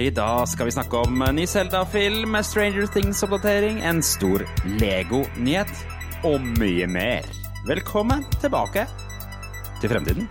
I dag skal vi snakke om ny Zelda-film, Stranger Things-oppdatering, en stor Lego-nyhet og mye mer. Velkommen tilbake til fremtiden.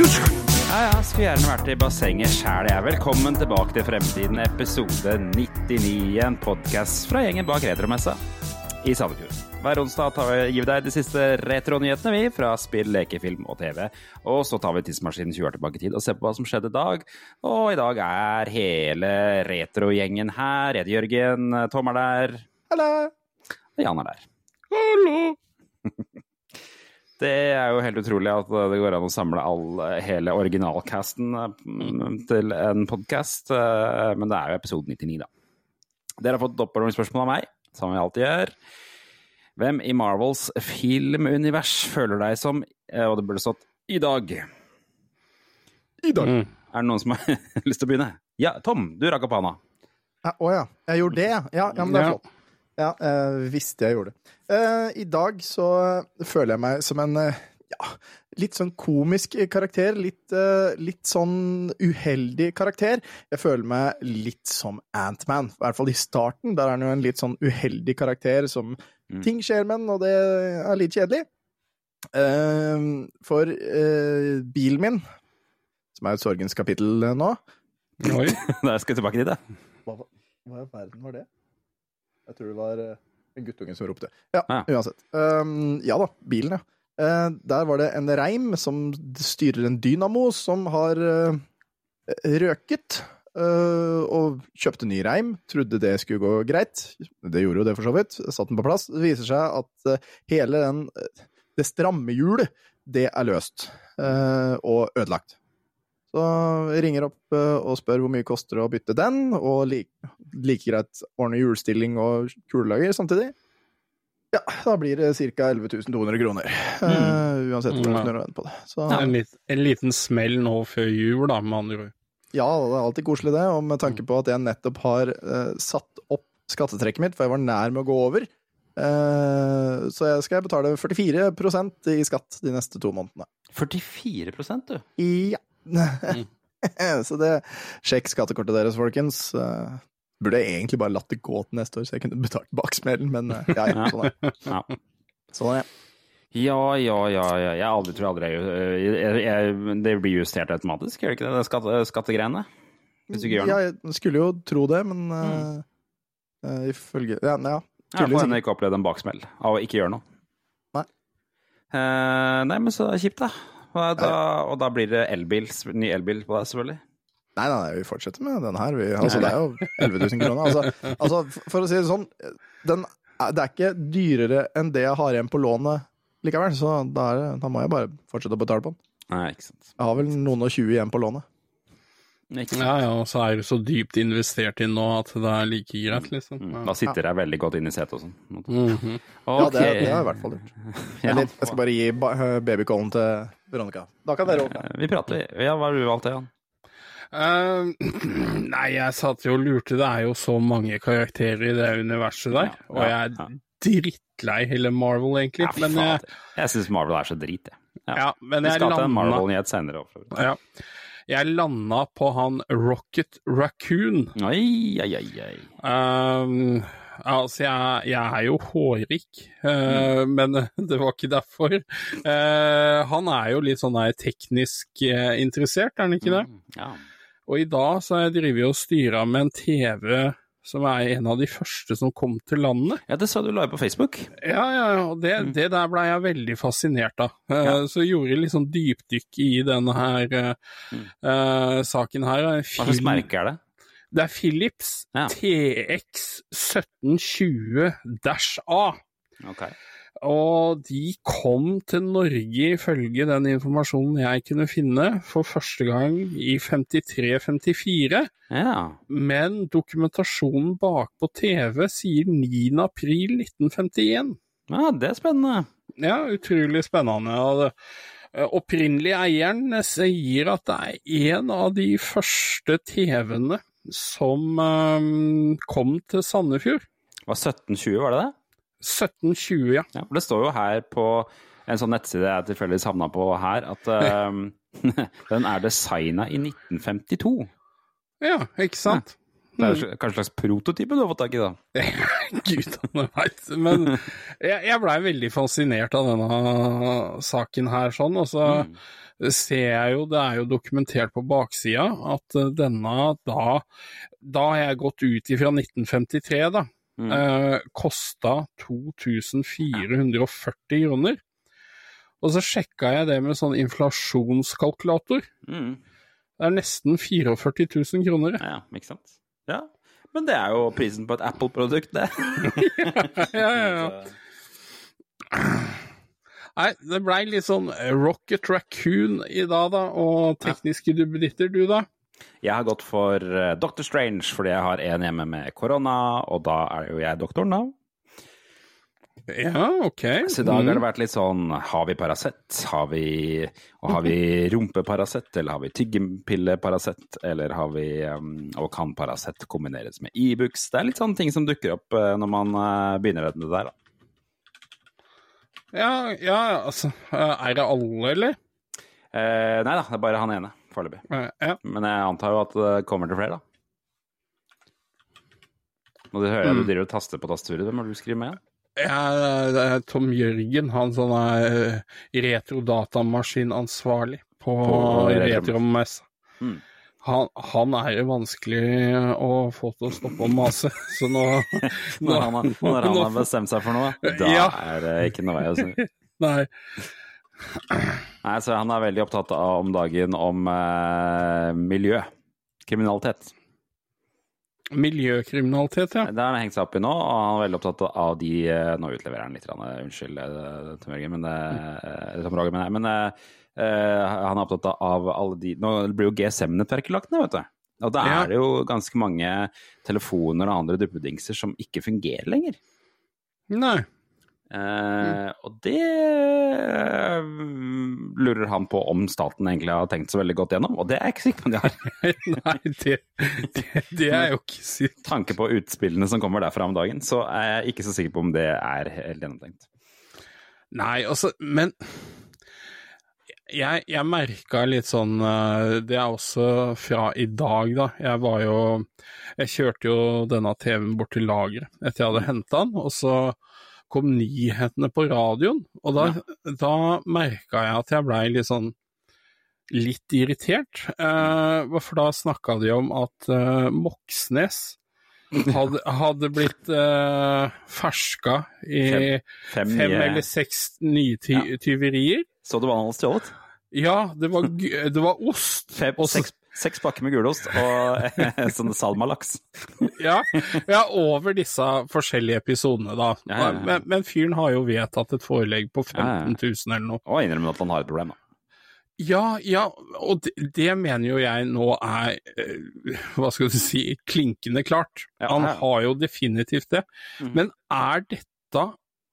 Ja, ja, skulle gjerne vært i bassenget sjæl, jeg. Velkommen tilbake til Fremtiden, episode 99. En podkast fra gjengen bak Retromessa i Sandefjord. Hver onsdag tar vi, gir vi deg de siste retronyhetene, vi, fra spill, lekefilm og TV. Og så tar vi tidsmaskinen 20 år tilbake i tid og ser på hva som skjedde i dag. Og i dag er hele retrogjengen her. Edi Jørgen, Tom er der, Hallo! og Jan er der. Hallo! Det er jo helt utrolig at det går an å samle all, hele originalcasten mm, til en podkast, men det er jo episode 99, da. Dere har fått oppvarmingsspørsmål av meg, som vi alltid gjør. Hvem i Marvels filmunivers føler deg som, eh, og det burde stått, i dag? I dag. Er det noen som har lyst til å begynne? Ja, Tom, du rakk opp handa. Ja, Å ja. Jeg gjorde det, ja. Ja, ja men det er flott. Ja, jeg visste jeg gjorde det. Eh, I dag så føler jeg meg som en eh, ja, litt sånn komisk karakter. Litt, eh, litt sånn uheldig karakter. Jeg føler meg litt som Antman. I hvert fall i starten. Der er han jo en litt sånn uheldig karakter som Mm. ting skjer med den, og det er litt kjedelig. Eh, for eh, bilen min, som er et sorgens kapittel eh, nå Oi. Da skal jeg tilbake dit, jeg. Hva, var- hva i verden var det? Jeg tror det var eh, en guttunge som ropte. Ja, Ja. uansett. Um, ja da, bilen, ja. Uh, der var det en reim som styrer en dynamo som har uh, røket. Uh, og kjøpte ny reim. Trodde det skulle gå greit. Det gjorde jo det, for så vidt. Satt den på plass. Det viser seg at hele den Det stramme hjulet, det er løst. og ødelagt. Så jeg ringer opp eh, og spør hvor mye koster det å bytte den, og like, like greit ordne hjulstilling og kulelager samtidig. Ja, da blir det ca. 11 200 kroner. uh, uansett hvor Ja. du vender på det. Så En, lit, en liten smell nå før jul, da, med andre ord. ja, det er alltid koselig det, og med tanke på at jeg nettopp har uh, satt opp skattetrekket mitt, for jeg var nær med å gå over. uh, så jeg skal betale 44% i skatt de neste to månedene. 44% du. Ja. så det Sjekk skattekortet deres, folkens. Eh, burde jeg egentlig bare latt det gå til neste år, så jeg kunne betalt baksmellen, men jeg ja, ja, sånn er det. Ja. Sånn er det. Ja, ja, ja, ja. Jeg aldri tror aldri jeg, jeg, jeg, Det blir justert automatisk, gjør det ikke det? skatte, skattegreiene? Hvis du ikke gjør Ja, jeg skulle jo tro det, men mm. uh, ifølge Ja, ja tydeligvis ennå ikke. ikke opplevd en baksmell av å ikke gjøre noe. Nei. Uh, nei, men så kjipt, da. Og da, og da blir det elbil, ny elbil på deg, selvfølgelig. Nei, nei, nei, vi fortsetter med den her. Vi, altså, det er jo 11 000 kroner. Altså, altså, for- å si det sånn, den, er- det er ikke dyrere enn det jeg har igjen på lånet likevel, så da, er det, da må jeg bare fortsette å betale på den. Nei, ikke sant. Jeg har vel noen og tjue igjen på lånet. Ja ja, og så er du så dypt investert inn nå at det er like greit, liksom. Mm, Ja. Da sitter jeg veldig godt inn i setet og sånn. Mhm. Ja, Ok. det, det har jeg i hvert fall gjort. Ja. Jeg skal bare gi ba- babycallen til Veronica. Da kan dere åpne. Vi prater. Ja, hva har du valgt, Jan? Uh, nei, jeg satt jo og lurte. Det er jo så mange karakterer i det universet der. Ja, Og jeg er drittlei hele Marvel, egentlig. Ja, men jeg. Jeg syns Marvel er så drit, jeg. ja, men Vi jeg skal til en i Marvel-nyhet senere. ja, Jeg landa på han Rocket Raccoon. Oi, oi, oi. Um, altså, jeg, jeg er jo hårrik, uh, Mm. men det var ikke derfor. Uh, han er jo litt sånn der teknisk uh, interessert, er han ikke det? Mm, Ja. Og i dag så har jeg drevet og styra med en TV som er en av de første som kom til landet. ja, det sa du la på Facebook. Ja, ja, og det, det der blei jeg veldig fascinert av. Uh, Mm. Ja. Så jeg litt sånn dypdykk i denne her uh, Mm. uh, saken her. Hva slags merke er det? Det er Philips Ja. TX 1720-A. Ok. Og de kom til Norge, ifølge den informasjonen jeg kunne finne, for første gang i 53-54. Ja. Men dokumentasjonen bakpå TV sier 9. april 1951. ja, det er spennende. Ja, utrolig spennende. Og det, opprinnelige opprinnelig eieren sier at det er en av de første TV-ene som um, kom til Sandefjord. Det var 1720, var det det? 1720, ja. Ja, for det står jo her på en sånn nettside jeg tilfeldigvis havna på her, at ehm, den er designa i 1952. Ja, ikke sant? Det er kanskje en slags prototype du har fått tak i, da? Gud han veit. Men jeg, jeg blei veldig fascinert av denne saken her, sånn. Og så ser jeg jo, det er jo dokumentert på baksida, at denne da Da har jeg gått ut ifra 1953, da. Mm. Eh, kosta 2440 kroner. Og så sjekka jeg det med sånn inflasjonskalkulator. Mm. Det er nesten 44 000 kroner. Ja, ikke sant? Ja. Men det er jo prisen på et Apple-produkt, det. ja, ja, ja. Nei, det blei litt sånn Rocket Raccoon i dag, da, og tekniske duppeditter, du da? Jeg har gått for eh, Dr. Strange fordi jeg har en hjemme med korona, og da er jo jeg doktoren, da. Ja, ok. Så i dag har det vært litt sånn Har vi Paracet? Har vi, og har vi rumpeparacet? Eller har vi tyggepilleparacet? Eller har vi um, Og kan Paracet kombineres med Ibux? Det er litt sånne ting som dukker opp eh, når man eh, begynner med det der, da. Ja, ja, altså eh, Er det alle, eller? Eh, nei da, det er bare han ene foreløpig. Eh, Ja. Men jeg antar jo at det kommer til flere, da. Det hører jeg du driver og taster på tastaturet. Hvem har du skrevet med? Ja, er Tom Jørgen, han sånn er retrodatamaskin-ansvarlig på, På retro- retromessa. Mm. Han, han er jo vanskelig å få til å stoppe å mase, så nå, Når han, når han nå- har bestemt seg for noe, da Ja. er det ikke noe vei å snu. Nei. Nei, så han er veldig opptatt av om dagen om eh, miljø. Kriminalitet. Miljøkriminalitet, ja. Det har han hengt seg opp i nå, og han er veldig opptatt av de eh, Nå utleverer han litt, eh, unnskyld, eh, Tom Roger, men, det, men, men eh, han er opptatt av alle de Nå blir jo GSM-nettverket lagt ned, vet du. Og da er det jo ganske mange telefoner og andre duppedingser som ikke fungerer lenger. Nei. Eh, og det eh, lurer han på om staten egentlig har tenkt så veldig godt gjennom, og det er jeg ikke sikker på om de har. Nei, det, det, det er jo ikke sikkert. tanke på utspillene som kommer derfra om dagen, så er jeg ikke så sikker på om det er helt gjennomtenkt. Nei, altså, men jeg, jeg merka litt sånn eh, Det er også fra i dag, da. Jeg var jo Jeg kjørte jo denne TV-en bort til lageret etter jeg hadde henta den, og så kom nyhetene på radioen, og da, da merka jeg at jeg blei litt sånn litt irritert. Eh, for da snakka de om at eh, Moxnes hadde, hadde blitt eh, ferska i Fem, fem nye- eller seks nye ty Ja. tyverier. Så du hva han hadde stjålet? Ja, det var, det var ost. Fem, seks, seks pakker med gulost og sånne salmalaks. Ja, ja, over disse forskjellige episodene, da. Ja, ja. Men, men fyren har jo vedtatt et forelegg på Ja, ja. 15 000 eller noe. Og innrømmer at han har et problem, da. Ja, ja, og det, det mener jo jeg nå er, eh, hva skal du si, klinkende klart. Han har jo definitivt det. Mm. Men er dette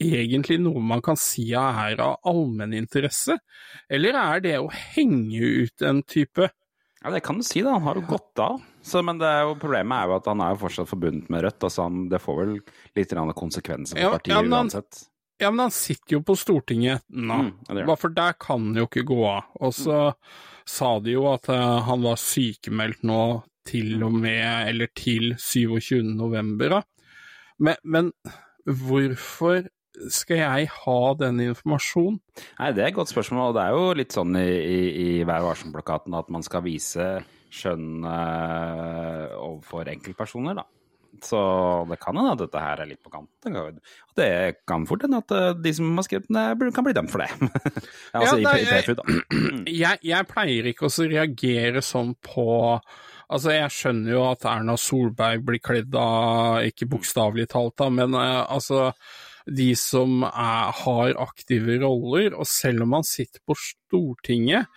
egentlig noe man kan si er av allmenninteresse? Eller er det å henge ut en type Ja, det kan du si, da. Han har jo gått av. Så, men det er jo, problemet er jo at han er jo fortsatt forbundet med Rødt. Altså han, det får vel litt konsekvenser for partiet ja, han- uansett. Ja, men han sitter jo på Stortinget nå, Mm. Bare for der kan han jo ikke gå av. Og så sa de jo at uh, han var sykemeldt nå til og med, eller til 27. november. Da. Men, men hvorfor skal jeg ha den informasjonen? Nei, det er et godt spørsmål. Og det er jo litt sånn i, i, i Vær varsom-plakaten at man skal vise skjønn uh, overfor enkeltpersoner, da. Så det kan hende at dette her er litt på kanten. Og det kan fort hende at eh, de som har skrevet den, eh, kan bli dømt for det. altså Ja, nei, da. Jeg, jeg pleier ikke å reagere sånn på Altså, jeg skjønner jo at Erna Solberg blir kledd av, ikke bokstavelig talt, da, men uh, altså de som er, har aktive roller. Og selv om man sitter på Stortinget,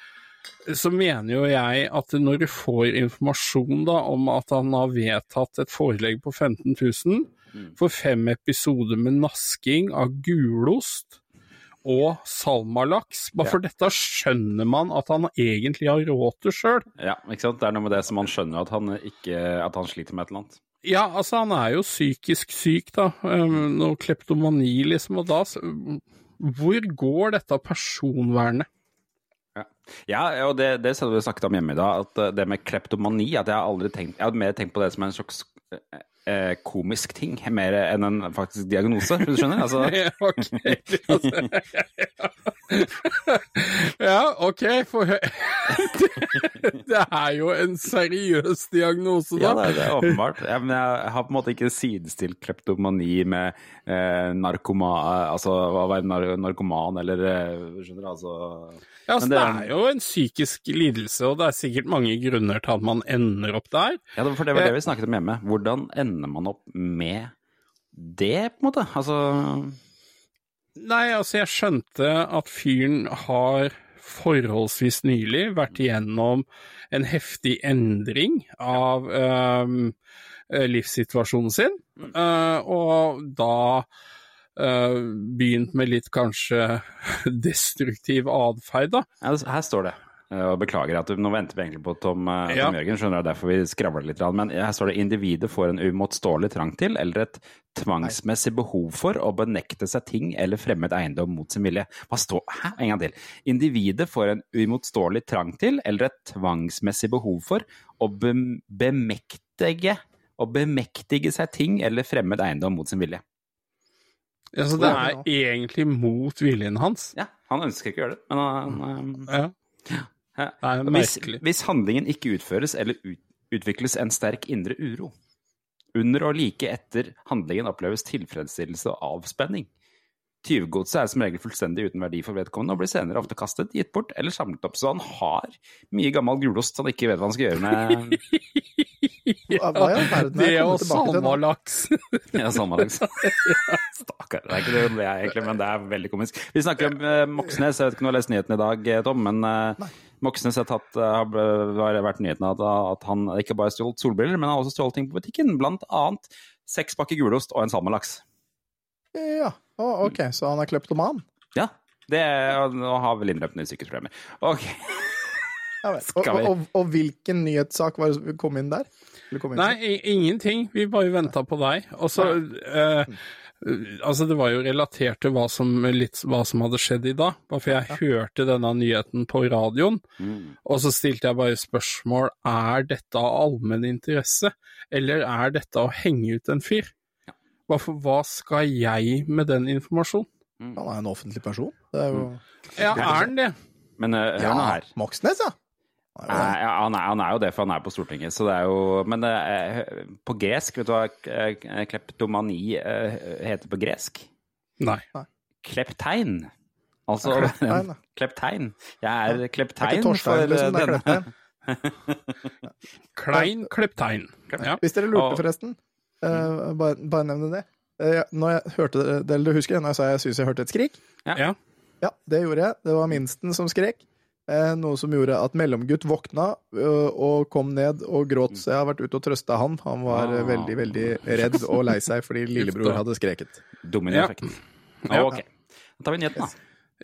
så mener jo jeg at når du får informasjon da om at han har vedtatt et forelegg på 15 000 for fem episoder med nasking av gulost og salmalaks, bare for dette skjønner man at han egentlig har råd til sjøl. Ja, ikke sant? Det er noe med det som man skjønner at han, ikke, at han sliter med et eller annet. Ja, altså han er jo psykisk syk, da. Um, Noe kleptomani, liksom. Og da Hvor går dette personvernet? Ja, og det, det vi snakket om hjemme i dag, at eh, det med kleptomani at Jeg har aldri tenkt, jeg har mer tenkt på det som en slags eh, eh, komisk ting, mer enn en faktisk diagnose, hvis du skjønner? Altså, Ja, ok. Altså, ja, ok. For det, det er jo en seriøs diagnose, da. ja, det, er- det er åpenbart. Ja, men jeg, jeg har på en måte ikke sidestilt kleptomani med eh, narkoma, altså hva være nar narkoman eller eh, Skjønner du? Altså Ja, altså, det, det det er jo en psykisk lidelse, og det er sikkert mange grunner til at man ender opp der. Ja, for det var det vi snakket om hjemme. Hvordan ender man opp med det, på en måte? Altså Nei, altså, jeg skjønte at fyren har forholdsvis nylig vært igjennom en heftig endring av eh, livssituasjonen sin, uh, og da uh, begynt med litt kanskje destruktiv atferd, da. Her står det. Eh, Og beklager at du, nå venter vi egentlig på Tom, eh, Ja. Tom Jørgen, skjønner du, derfor vi skravler litt. Men her står det individet får en uimotståelig trang til eller et tvangsmessig behov for å benekte seg ting eller fremmed eiendom mot sin vilje. Hva står Hæ? En gang til. Individet får en uimotståelig trang til eller et tvangsmessig behov for å bem- bemektige å bemektige seg ting eller fremmed eiendom mot sin vilje. Altså, det er egentlig mot viljen hans. Ja, han ønsker ikke å gjøre det, men han, han Ja. Ja. Hvis, hvis handlingen ikke utføres eller ut, utvikles en sterk indre uro, under og like etter handlingen oppleves tilfredsstillelse og avspenning. Tyvegodset er som regel fullstendig uten verdi for vedkommende og blir senere ofte kastet, gitt bort eller samlet opp. Så han har mye gammel gulost han ikke vet hva han skal gjøre med ja, hva i all verden er Det jeg og salmalaks. ja, salmalaks. Stakkar. Det er ikke det det er egentlig, men det er veldig komisk. Vi snakker om eh, Moxnes. Jeg vet ikke om du har lest nyheten i dag, eh, Tom, men eh, Moxnes har, tatt, eh, har har vært nyheten at, at han ikke bare har stjålet solbriller, men har også stjålet ting på butikken. Blant annet seks pakker gulost og en salmalaks. Ja, oh, ok, så han er kleptoman? Ja. Det er, Nå har vel innrømt nye sykehusproblemer. Ok. Og, Skal vi- og, og, og hvilken nyhetssak var det som kom inn der? Kom inn Nei, i- ingenting. Vi bare venta på deg. Og så eh, Altså, det var jo relatert til hva som, litt, hva som hadde skjedd i dag. Bare for jeg hørte denne nyheten på radioen, Mm. og så stilte jeg bare spørsmål er dette av allmenn interesse, eller er dette å henge ut en fyr? Hva, for, hva skal jeg med den informasjonen? Han er en offentlig person. Det er jo Ja, er han det? Men uh, hør nå her. Moxnes, ja. Nei, ja, han, er, han er jo det, for han er på Stortinget. Så det er jo Men eh, på gresk, vet du hva eh, kleptomani eh, heter på gresk? Nei. Kleptein. Altså Kleptein, ja. Kleptein. Jeg er Det er kleptein for liksom. Det er denne Kleptein. Klein Kleptein. Ja. Hvis dere lurte, forresten, uh, bare, bare nevne det. Uh, jeg- når jeg hørte det, eller du husker når jeg sa jeg syns jeg hørte et skrik? ja. Ja, det gjorde jeg. Det var minsten som skrek. Eh, noe som gjorde at mellomgutt våkna og kom ned og gråt. Så jeg har vært ute og trøsta han. Han var eh, Ah. veldig, veldig redd og lei seg fordi lillebror hadde skreket. Dominoeffekten. Ja. Ok. Da tar vi nyheten, da.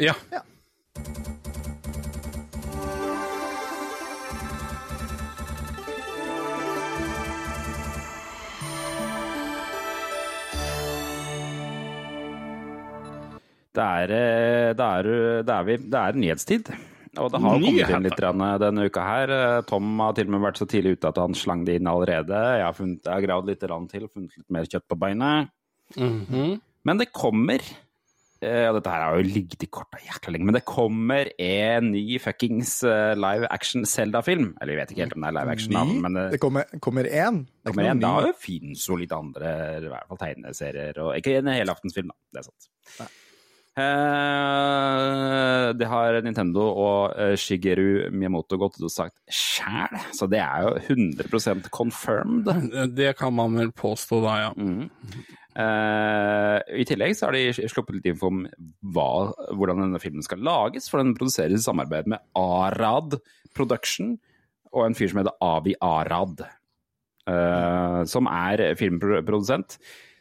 ja. Det er, eh, det er, det er, det er nyhetstid. Og det har kommet inn litt denne uka her. Eh, Tom har til og med vært så tidlig ute at han slang det inn allerede. Jeg har, funnet, jeg har gravd litt til, funnet litt mer kjøtt på beinet. Mhm. Men det kommer eh, og dette her har jo ligget i korta jækla lenge, men det kommer en ny fuckings eh, live action Zelda-film. Eller jeg vet ikke helt om det er live action, men det Det kommer, kommer én. Det er kommer én. en. Da finnes jo litt andre, i hvert fall tegneserier, og ikke en helaftensfilm, da. Det er sant. Nei. Eh, det har Nintendo og eh, Shigeru Miyamoto gått ut og sagt sjæl, så det er jo 100% confirmed. Det kan man vel påstå da, ja. Mm. Uh, I tillegg så har de sluppet litt info om hva, hvordan denne filmen skal lages, for den produseres i samarbeid med Arad Production og en fyr som heter Avi Arad, uh, som er filmprodusent.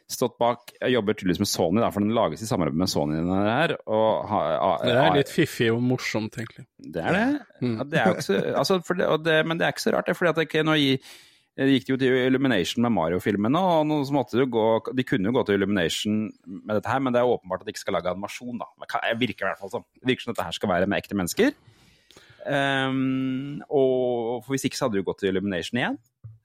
Stått bak, jobber tydeligvis med Sony, da, for den lages i samarbeid med Sony. her, og ha, Det er litt fiffig og morsomt, egentlig. det er det. Ja, det er så, altså, for det, og det, men det er ikke så rart, det. fordi at det ikke, nå gi- det gikk jo til Illumination med Mario-filmene, og nå måtte gå, de kunne jo gå til Illumination med dette her, men det er åpenbart at de ikke skal lage animasjon. da. Det virker i hvert fall sånn. Det virker som dette her skal være med ekte mennesker. Um, og for hvis ikke så hadde de gått til Illumination igjen.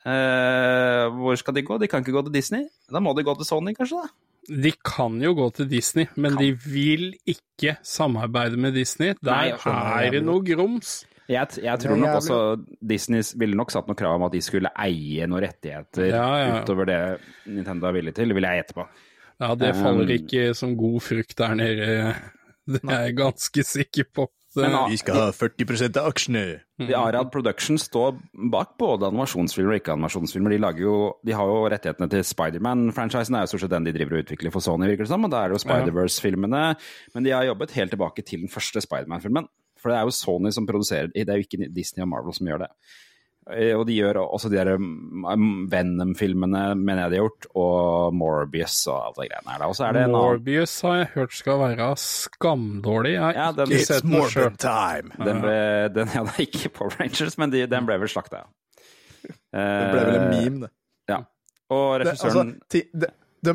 Eh, hvor skal de gå? De kan ikke gå til Disney. Da må de gå til Sony, kanskje? da? De kan jo gå til Disney, men de vil ikke samarbeide med Disney. Der Nei, er det noe grums. Jeg, jeg tror nok også Disney ville nok satt noe krav om at de skulle eie noen rettigheter Ja, ja. utover det Nintendo er villig til, vil jeg gjette på. Ja, det faller Um, ikke som god frukt der nede. Det er jeg ganske sikker på. Det, Men, Vi skal ha 40% av aksjene. De Arad Production står bak både animasjonsfilmer og ikke-animasjonsfilmer. De, jo, de har jo rettighetene til Spiderman-franchisen, er jo stort sett den de driver og utvikler for Sony, virker det som. Og da er det jo Spider-Verse-filmene. Men de har jobbet helt tilbake til den første Spiderman-filmen. For det er jo Sony som produserer Det er jo ikke Disney og Marvel som gjør det. Eh, Og de gjør også de der um, Venom-filmene, mener jeg de har gjort, og Morbius og alt det greiene her. Og så er det en annen Morbius har jeg hørt skal være skamdårlig. Jeg har Ja, den- ikke It's sett den sjøl. time. Den ble, den, ja, det er ikke Power Rangers, men de, den ble vel slakta, ja. Den ble vel en Eh, meme, det. Ja. Og det altså, regissøren de, de,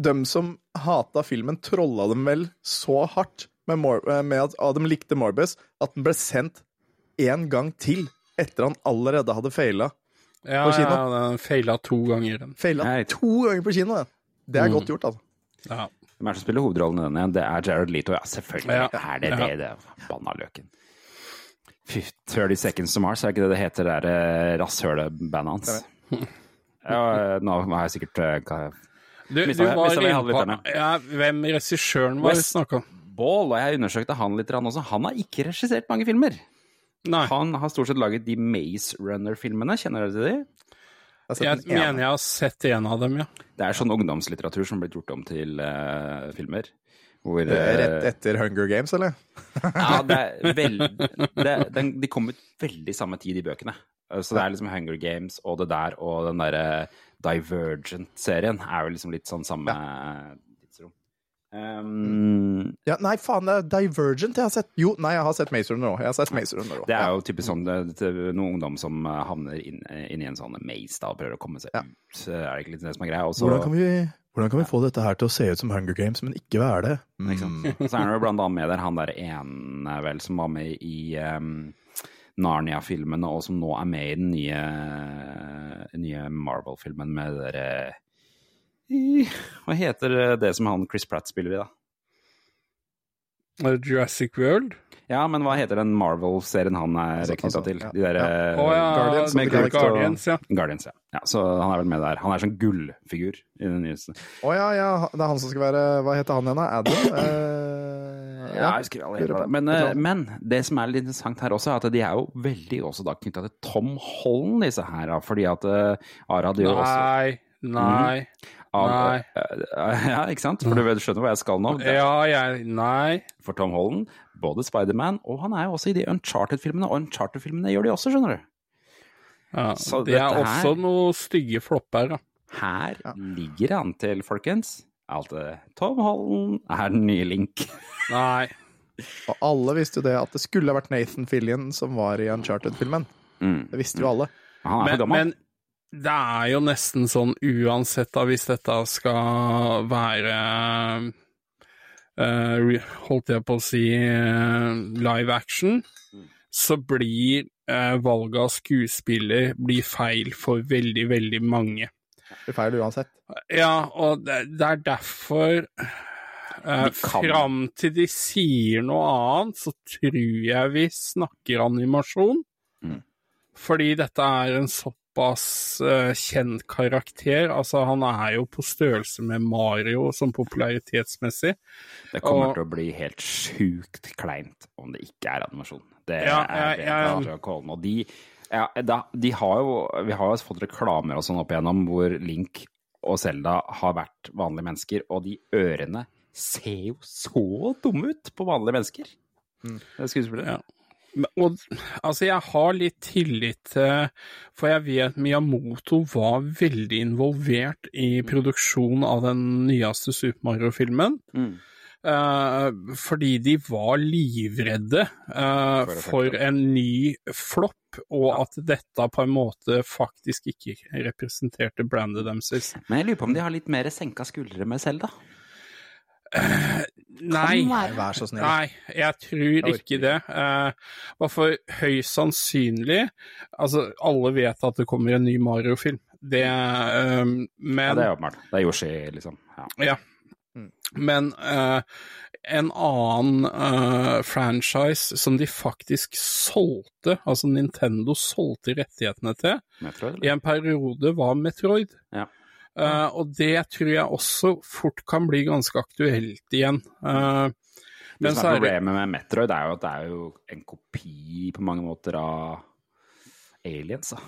de som hata filmen, trolla dem vel så hardt med, Mor eh, med at at de likte Morbius, at den ble sendt én gang til etter han allerede hadde feila. Ja, på kino. ja, den feila to ganger. den. Feila to ganger på kino! ja. Det er Mm. godt gjort, altså. Ja. Hvem er det som spiller hovedrollen i den igjen? Det er Jared Leto, ja. Selvfølgelig Ja. er det Ja. det. det Banna løken. Fy, 30 Seconds to Mars, er ikke det det heter, det der eh, rasshølebandet hans? Ja, nå har jeg sikkert eh, hva- Du, du Mistet jeg- var inne på ja, hvem regissøren var West Wes- snakka om. Ball, og jeg undersøkte han litt også. Han har ikke regissert mange filmer. Nei, Han har stort sett laget de Maze Runner-filmene, kjenner dere til de? Jeg jeg mener jeg har sett en av dem, ja. Det er sånn ungdomslitteratur som blir gjort om til uh, filmer. Hvor, Det er eh, Rett etter Hunger Games, eller? Ja, det er vel, det, den, de kom ut veldig samme tid, i bøkene. Så det er liksom Hunger Games og det der og den derre Divergent-serien er jo liksom litt sånn samme tidsrom. Um, Ja, nei, faen, det er Divergent jeg har sett. Jo, nei, jeg har sett Maze Runner òg. Jeg har sett Maze Runner også. det er jo typisk sånn det, det, noen ungdom som eh, havner inn, inn i en sånn maze da, og prøver å komme seg Ja. ut. Er det ikke litt det som er greia? Også, Hvordan kan, vi, hvordan kan vi få dette her til å se ut som Hunger Games, men ikke være det? Ikke? Mm. Så er det jo blant annet med der han der ene vel som var med i um, Narnia-filmene, og som nå er med i den nye, nye Marvel-filmen med dere i- Hva heter det som han Chris Pratt spiller i, da? Jurassic World? Ja, men hva heter den Marvel-serien han er Altså, knytta altså, til? De der, ja. Oh, ja, Guardians of med Galaxy. Og- Guardians, ja. Guardians, ja. ja. Så han er vel med der. Han er sånn gullfigur i den nyeste. Å ja, ja, det er han som skal være Hva heter han igjen, da? Adam? Eh, Ja, jeg husker alle er. Men, eh, men det som er litt interessant her også, er at de er jo veldig også da knytta til Tom Holland, disse her. Fordi at Ara hadde jo også Nei, nei, av, nei. eh, Ja, ikke sant? For du skjønner hvor jeg skal nå? Ja, jeg Nei. For Tom Holland, både Spiderman, og han er jo også i de Uncharted-filmene. Og Uncharted-filmene gjør de også, skjønner du. Ja, Så det er også her- også noe stygge flopper, da. Her ligger det an til, folkens, at eh, Tom Holland er den nye Link. Nei. Og alle visste jo det at det skulle vært Nathan Fillion som var i Uncharted-filmen. Mm. Det visste jo alle. Han er Men, for gammel. men det er jo nesten sånn uansett da, hvis dette skal være uh, Holdt jeg på å si uh, live action, så blir uh, valget av skuespiller blir feil for veldig, veldig mange. Det blir feil uansett. Ja, og det, det er derfor Uh, Fram til de sier noe annet, så tror jeg vi snakker animasjon. Mm. Fordi dette er en såpass eh, kjent karakter. Altså, han er jo på størrelse med Mario sånn popularitetsmessig. Det kommer og- til å bli helt sjukt kleint om det ikke er animasjon. Det Ja, er jeg- det jeg- Adrian Colin. Og de, ja, da, de har jo Vi har jo fått reklamer og sånn opp igjennom hvor Link og Selda har vært vanlige mennesker, og de ørene ser jo så dumme ut på vanlige mennesker. Det er skuespillere. Ja. Og altså, jeg har litt tillit til For jeg vet Miyamoto var veldig involvert i produksjonen av den nyeste Super Mario-filmen. Mm. Eh, fordi de var livredde eh, For en ny flopp, og at dette på en måte faktisk ikke representerte brandet deres. Men jeg lurer på om de har litt mer senka skuldre med Selda. Nei. Vær så snill. Nei, jeg tror ikke det. Uh, for høyst sannsynlig Altså, alle vet at det kommer en ny Mario-film. Det eh, Ja, det er åpenbart. Det er Yoshi, liksom. Ja. Ja. Mm. Men uh, en annen uh, franchise som de faktisk solgte, altså Nintendo solgte rettighetene til, Metroid, i en periode var Metroid. Ja. Eh, og det tror jeg også fort kan bli ganske aktuelt igjen. Uh, Det som er problemet med Metroid, er jo at det er jo en kopi på mange måter av Aliens. Da.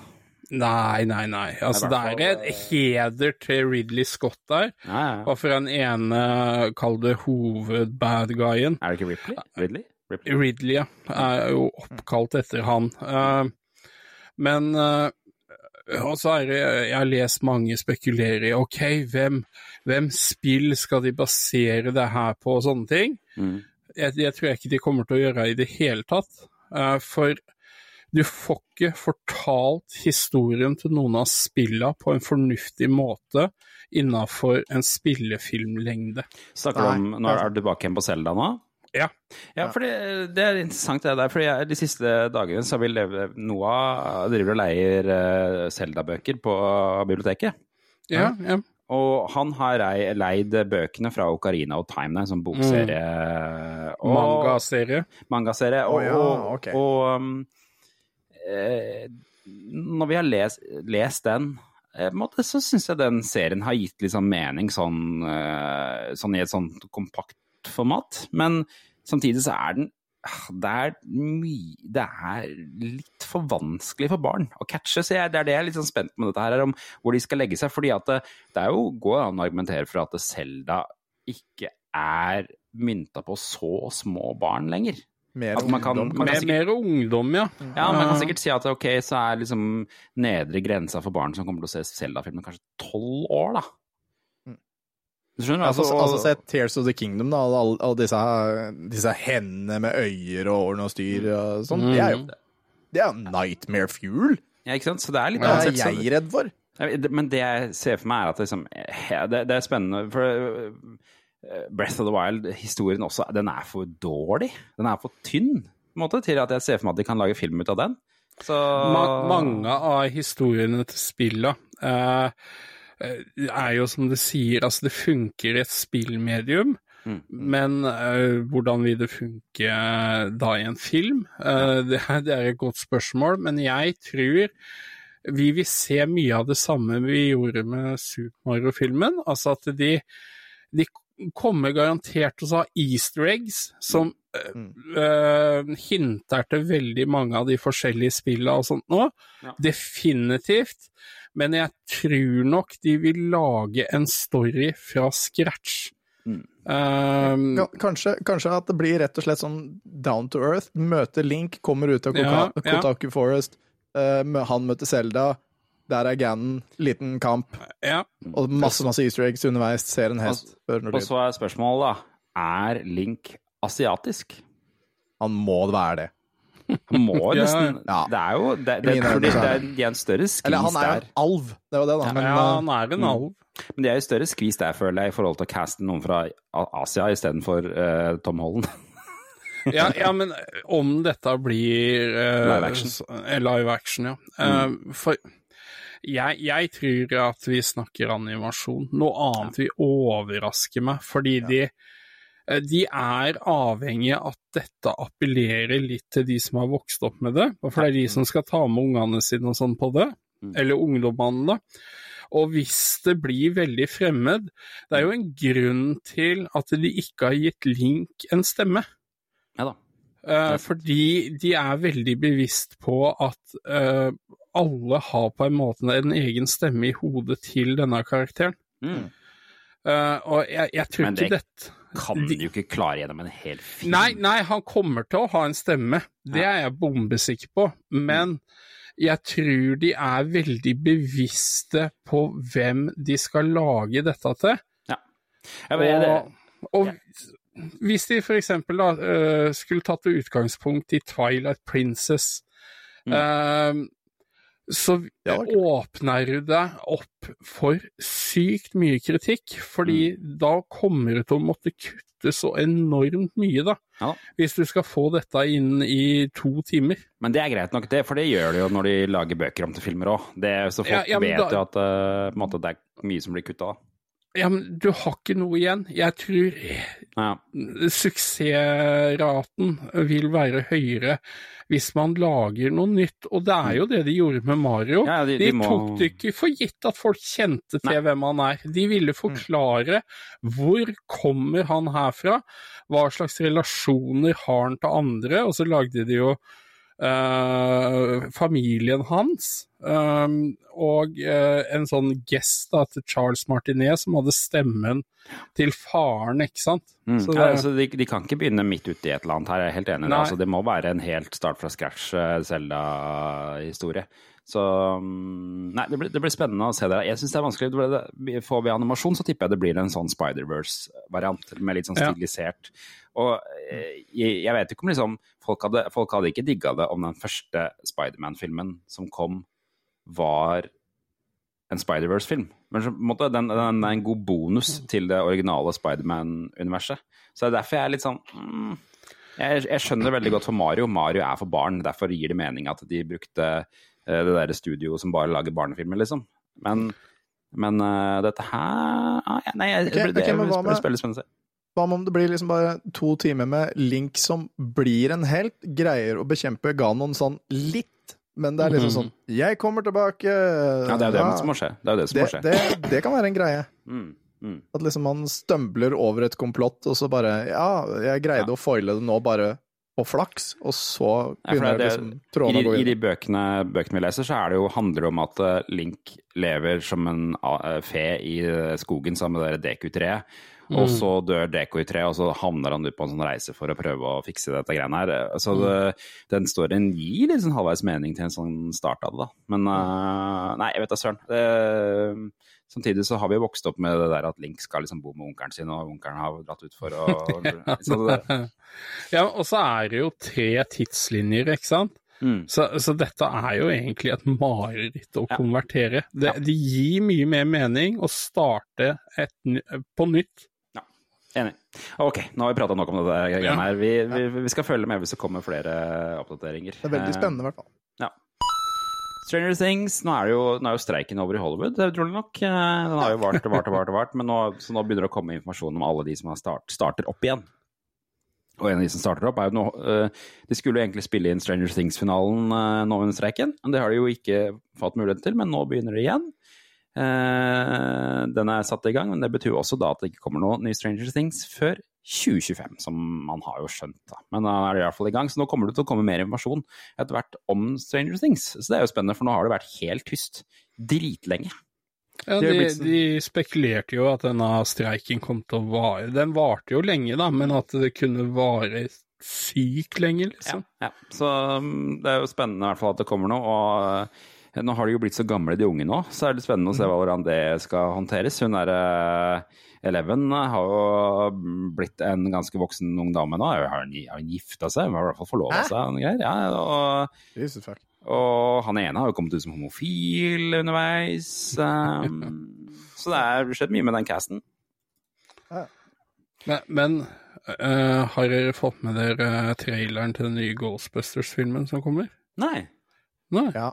Nei, nei, nei. Altså, Det er hvert en heder til Ridley Scott der. Ja, ja. Og for den ene, kall det hovedbad-guyen. Er det ikke Ripley? Ridley? Ripley? Ridley ja, er jo oppkalt etter han. Uh, men eh, og så er det, jeg har lest mange spekulere i ok, hvem, hvem spill skal de basere det her på og sånne ting. Mm. Jeg, jeg tror ikke de kommer til å gjøre i det hele tatt. Eh, for du får ikke fortalt historien til noen av spillene på en fornuftig måte innafor en spillefilmlengde. Snakker du om Nå er du tilbake igjen på Selda nå? Ja. Ja, for det, det er interessant det der. jeg, De siste dagene så har vi levd Noah driver og leier Selda-bøker på biblioteket. Ja, ja. Og han har leid bøkene fra Ocarina og Time, en sånn bokserie. Mm. Mangaserie. mangaserie. Og, ja, og, ok. og um, eh, når vi har lest, lest den, eh, måte, så syns jeg den serien har gitt liksom mening sånn, eh, sånn i et sånn kompakt format. Men samtidig så er den ah, det er mye Det er litt for vanskelig for barn å catche. Så jeg, det er det jeg er litt sånn spent med dette her, er om hvor de skal legge seg. fordi at det, det er jo går an å argumentere for at Selda ikke er mynta på så små barn lenger. Mer man kan- ungdom, man kan Mer, mer ungdom, ja. Ja, man kan sikkert si at ok, så er liksom nedre grensa for barn som kommer til å se Zelda-filmen, kanskje tolv år, da. Mm. Du skjønner? Altså, og- altså se Tears of the Kingdom, da. Alle, alle disse, disse hendene med øyer og årene og styr og sånn. Det er jo det er nightmare fuel. ja, ikke sant? Så det er litt Det er jeg redd for. Men det jeg ser for meg, er at liksom, det, det er spennende. For eh, Breath of the Wild, historien også, den er for dårlig. Den er for tynn på en måte, til at jeg ser for meg at de kan lage film ut av den. Så Ma mange av historiene til spillene eh, er jo som det sier, altså det funker i et spillmedium, Mm. men uh, hvordan vil det funke eh, da i en film? Uh, det, det er et godt spørsmål, men jeg tror vi vil se mye av det samme vi gjorde med Super Mario-filmen. Altså at de, de kommer garantert til å ha easter eggs som eh, Mm. eh, hinter til veldig mange av de forskjellige spillene og sånt nå. Ja. Definitivt. Men jeg tror nok de vil lage en story fra scratch. Mm. Um, kanskje, kanskje at det blir rett og slett sånn down to earth. Møter Link, kommer ut av Koka Ja, ja. Kotaku Forest. uh, han møter Selda. Der er Ganon. Liten kamp. ja. Og masse masse easter eggs underveis. Ser en hest. Hører Og så er spørsmålet, da. Er Link asiatisk? Han må være det. Han må jo nesten Ja. Det er jo det, det, det, fordi det er de en større skvis Eller han er der. en alv. Det jo det, da. Men, ja, eh, han er en alv. Men de er jo større skvis der, føler jeg, i forhold til å caste noen fra Asia istedenfor uh, Tom Holland. Ja, ja, men om dette blir uh, Live action. eh, live action, ja. Uh, for jeg, jeg tror at vi snakker animasjon. Noe annet vil overraske meg, fordi de eh, de er avhengige av at dette appellerer litt til de som har vokst opp med det. For det er de som skal ta med ungene sine og sånn på det. Mm. Eller ungdommene, da. Og hvis det blir veldig fremmed Det er jo en grunn til at de ikke har gitt Link en stemme. Ja da. Eh, fordi de er veldig bevisst på at eh, alle har på en måte en egen stemme i hodet til denne karakteren. Mm. Eh, og jeg, jeg tror det... ikke dette Kan De- jo ikke klare gjennom en hel film. Nei, nei, han kommer til å ha en stemme, det er jeg bombesikker på. Men jeg tror de er veldig bevisste på hvem de skal lage dette til. Vet, det, Og, og hvis de for eksempel da, eh, skulle tatt utgangspunkt i Twilight Princess, Mm. Så Ja, åpner du deg opp for sykt mye kritikk, fordi Mm. da kommer du til å måtte kutte så enormt mye, da. Ja. Hvis du skal få dette inn i to timer. Men det er greit nok, det, for det gjør det jo når de lager bøker om til filmer òg. Så folk Ja, vet da- jo at uh, måte, det er mye som blir kutta. Ja, men du har ikke noe igjen. Jeg tror Ja. suksessraten vil være høyere hvis man lager noe nytt, og det er jo det de gjorde med Mario. Ja, de- de de må- tok det ikke for gitt at folk kjente til Nei. hvem han er. De ville forklare hvor kommer han herfra, hva slags relasjoner har han til andre, og så lagde de jo eh, familien hans, um, og uh, en sånn gest da, til Charles Martinet, som hadde stemmen til faren, ikke sant? Mm. Så ja, altså, de, de kan ikke begynne midt uti et eller annet her, jeg er helt enig. det. Altså, det må være en helt start fra scratch Zelda-historie. Så mm, Nei, det blir, det blir spennende å se det. Jeg syns det er vanskelig. Det det- Får vi animasjon, så tipper jeg det blir en sånn Spider-Verse-variant, med litt sånn Ja. Og eh, jeg, jeg vet ikke om liksom folk hadde, folk hadde ikke digga det om den første Spiderman-filmen som kom, var en Spider-Verse-film. Men på en måte, den, den er en god bonus til det originale Spiderman-universet. Så det er derfor jeg er litt sånn mm, jeg, jeg skjønner veldig godt for Mario. Mario er for barn. Derfor gir det mening at de brukte eh, det derre studioet som bare lager barnefilmer, liksom. Men, men uh, dette her ah, ja, Nei, jeg, okay, det, det, ok, men hva blir med- veldig spennende å se. Hva om det blir liksom bare to timer med Link som blir en helt, greier å bekjempe Ganon sånn litt, men det er liksom sånn 'Jeg kommer tilbake'. Ja, det er det som må skje. Det det som må skje. det, det kan være en greie. Mm, mm. At liksom man stømbler over et komplott, og så bare Ja, jeg greide Ja. å foile det nå bare på flaks, og så Ja, begynner det- liksom trådene å gå inn. I de bøkene, bøkene vi leser, så er det jo, handler det om at eh, Link lever som en eh, fe i eh, skogen sammen med det Deku-treet. Og så dør Deku i tre, og så havner han ut på en sånn reise for å prøve å fikse dette greiene her. Så det, den storyen gir litt sånn halvveis mening til en sånn start av det, da. Men uh, nei, jeg vet da søren. Det- Samtidig så har vi vokst opp med det der at Link skal liksom bo med onkelen sin, og onkelen har dratt ut for å Ja, og så er det jo tre tidslinjer, ikke sant? mm. Så, så dette er jo egentlig et mareritt å Ja. konvertere. Det, Ja. det gir mye mer mening å starte et, på nytt. Enig. Ok, nå har vi prata nok om det der Ja. her. Vi, vi, vi skal følge med hvis det kommer flere oppdateringer. Det er veldig spennende, i hvert fall. Eh, ja. Stranger Things, nå er, det jo, nå er jo streiken over i Hollywood, det er utrolig nok. Eh, Den har jo vart og vart og vart, og vart men nå, så nå begynner det å komme informasjon om alle de som har start, starter opp igjen. Og en av de som starter opp, er jo nå eh, De skulle jo egentlig spille inn Stranger Things-finalen eh, nå under streiken, men det har de jo ikke fått mulighet til, men nå begynner det igjen. Eh, den er satt i gang, men det betyr også da at det ikke kommer noe ny Stranger Things før 2025, som man har jo skjønt. da. Men da er det i hvert fall i gang, så nå kommer det til å komme mer informasjon etter hvert om Stranger Things. Så det er jo spennende, for nå har det vært helt tyst dritlenge. Ja, de, sånn- de spekulerte jo at denne streiken kom til å vare. Den varte jo lenge, da, men at det kunne vare sykt lenge, liksom. Ja, Så um, det er jo spennende i hvert fall at det kommer noe. og nå har de jo blitt så gamle, de unge nå, så er det spennende å se hvordan det skal håndteres. Hun er eh, Eleven har jo blitt en ganske voksen ung dame nå. Har hun, har gifta seg? Hun har i hvert fall forlova seg. og greier. Ja, og, og han ene har jo kommet ut som homofil underveis. Um, så det er skjedd mye med den casten. Men, men uh, har dere fått med dere eh, traileren til den nye Ghostbusters-filmen som kommer? Nei. Nei, Ja.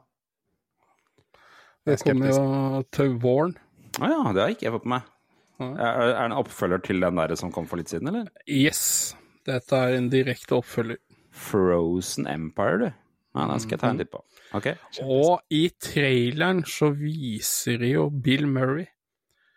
Det Jeg er kommer jo til våren. Å ja, det har ikke jeg fått med meg. Ah. Er, er det en oppfølger til den der som kom for litt siden, eller? Yes, dette er en direkte oppfølger. Frozen Empire, du. Nei, den skal jeg ta en titt på. Ok. Og i traileren så viser de jo Bill Murray.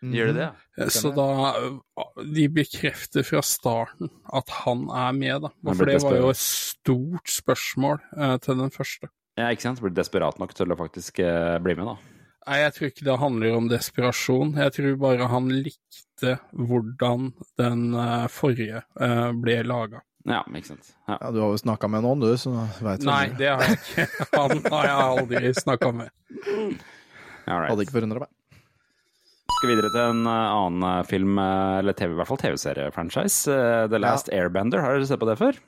Gjør det det? Eh, Så da eh, De bekrefter fra starten at han er med, da. For det var jo et stort spørsmål eh, til den første. Ja, ikke sant? Blir du desperat nok til å faktisk eh, bli med, da. Nei, jeg tror ikke det handler om desperasjon. Jeg tror bare han likte hvordan den eh, forrige eh, ble laga. Ja, ikke sant. Ja. Ja, du har jo snakka med noen, du, så veit du. Nei, det har jeg ikke. Han har jeg aldri snakka med. Alright. Hadde ikke forundra meg. Skal videre til en eh, annen eh, film, eh, eller TV, i hvert fall TV-serie-franchise. The Last Airbender. Har dere sett på det før?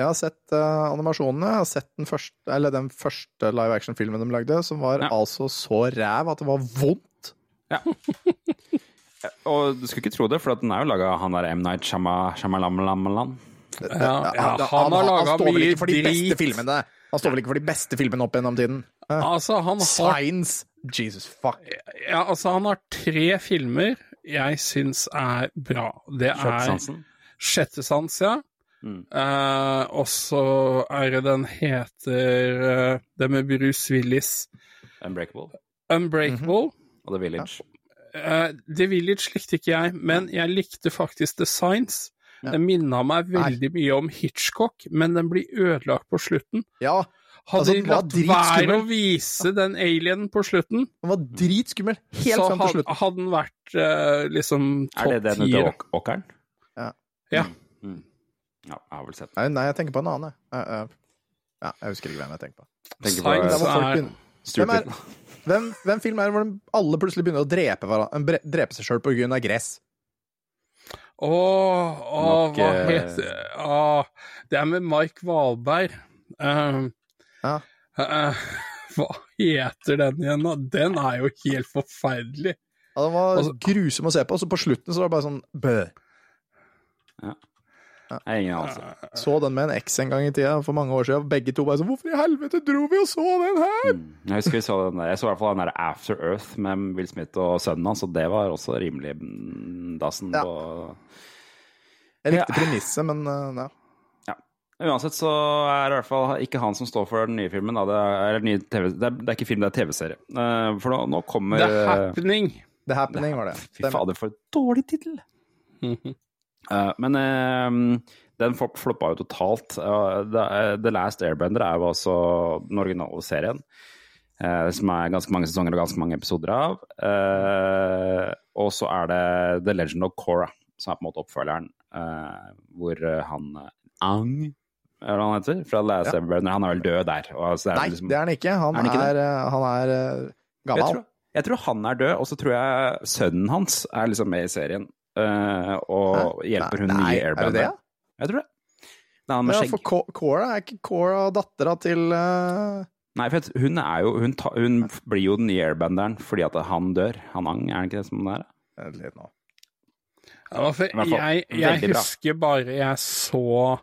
Jeg har sett uh, animasjonene. Jeg har sett den første, eller den første live action-filmen de lagde, som var Ja. altså så ræv at det var vondt. Ja. Og du skulle ikke tro det, for at den er jo laga av han der M. Night Shyama- Shyamalan. Ja, ja, han, han har laga står vel mye ikke for de beste filmene. Han står vel ikke for de beste filmene opp gjennom tiden. Eh, Altså, han har, Science Jesus fuck. ja, altså, han har tre filmer jeg syns er bra. Det er Kjøttsansen. Sjette sans, ja. Mm. Eh, og så er det den heter uh, Det med Bruce Willis. Unbreakable. Unbreakable. Og The Village. Uh, The Village likte ikke jeg, men jeg likte faktisk The Signs. Den minna meg veldig mye om Hitchcock, men den blir ødelagt på slutten. Ja, Hadde Altså, de latt være å vise den alienen på slutten, den var dritskummel. Helt fram til slutten. Så hadde den vært uh, liksom Er det den tier. åkeren? Ja. Mm. Ja, jeg har vel sett den. Nei, jeg tenker på en annen, jeg. Ja, jeg husker ikke hvem jeg tenker på. Tenker på er begynner. Hvem er- Hvem, hvem film er det hvor de alle plutselig begynner å drepe, hverandre, drepe seg sjøl på grunn av gress? Åh, Nok, hva eh, heter åh, Det er med Mike Valberg. Uh, Ja. uh, hva heter den igjen, da? Den er jo helt forferdelig. Ja, Den var Altså- grusom å se på, så på slutten så var det bare sånn bø. Jeg har ingen anelse. Så den med en eks en gang i tida, for mange år siden. Begge to bare sånn Hvorfor i helvete dro vi og så den her? Mm. Jeg husker vi så den der. Jeg så i hvert fall den der After Earth med Will Smith og sønnen hans, og det var også rimelig mm, dassen Ja. på Jeg likte Ja. premisset, men uh, ja. Uansett så er det i hvert fall ikke han som står for den nye filmen. Da. Det, er, ny TV, det, er, det er ikke film, det er TV-serie. Eh, for nå, nå kommer The eh, Happening. The Happening var det. Fy fader, for et dårlig tittel! Eh, men eh, den flop- floppa jo totalt. Uh, The, The Last Airbender er jo også den originale serien. eh, som er ganske mange sesonger og ganske mange episoder av. Eh, og så er det The Legend of Korra, som er på en måte oppfølgeren. eh, hvor eh, han eh, Ang, er det han heter? Fra The Last Ja. Airbender. Han er vel død der. Og så er Nei, liksom, det er han ikke. Han Er han ikke er, han er uh, jeg gammel. tror, jeg tror han er død, og så tror jeg sønnen hans er liksom med i serien. Eh, og Hæ? hjelper hun nye er det Airbender. det? Jeg tror det. Det er han med Ja, for Cora er ikke Cora dattera til uh, Nei, for at hun er jo hun, ta, hun blir jo den nye airbenderen fordi at han dør. Han Ang, er det ikke det som det er? Litt nå. Ja, for jeg, jeg husker bare jeg så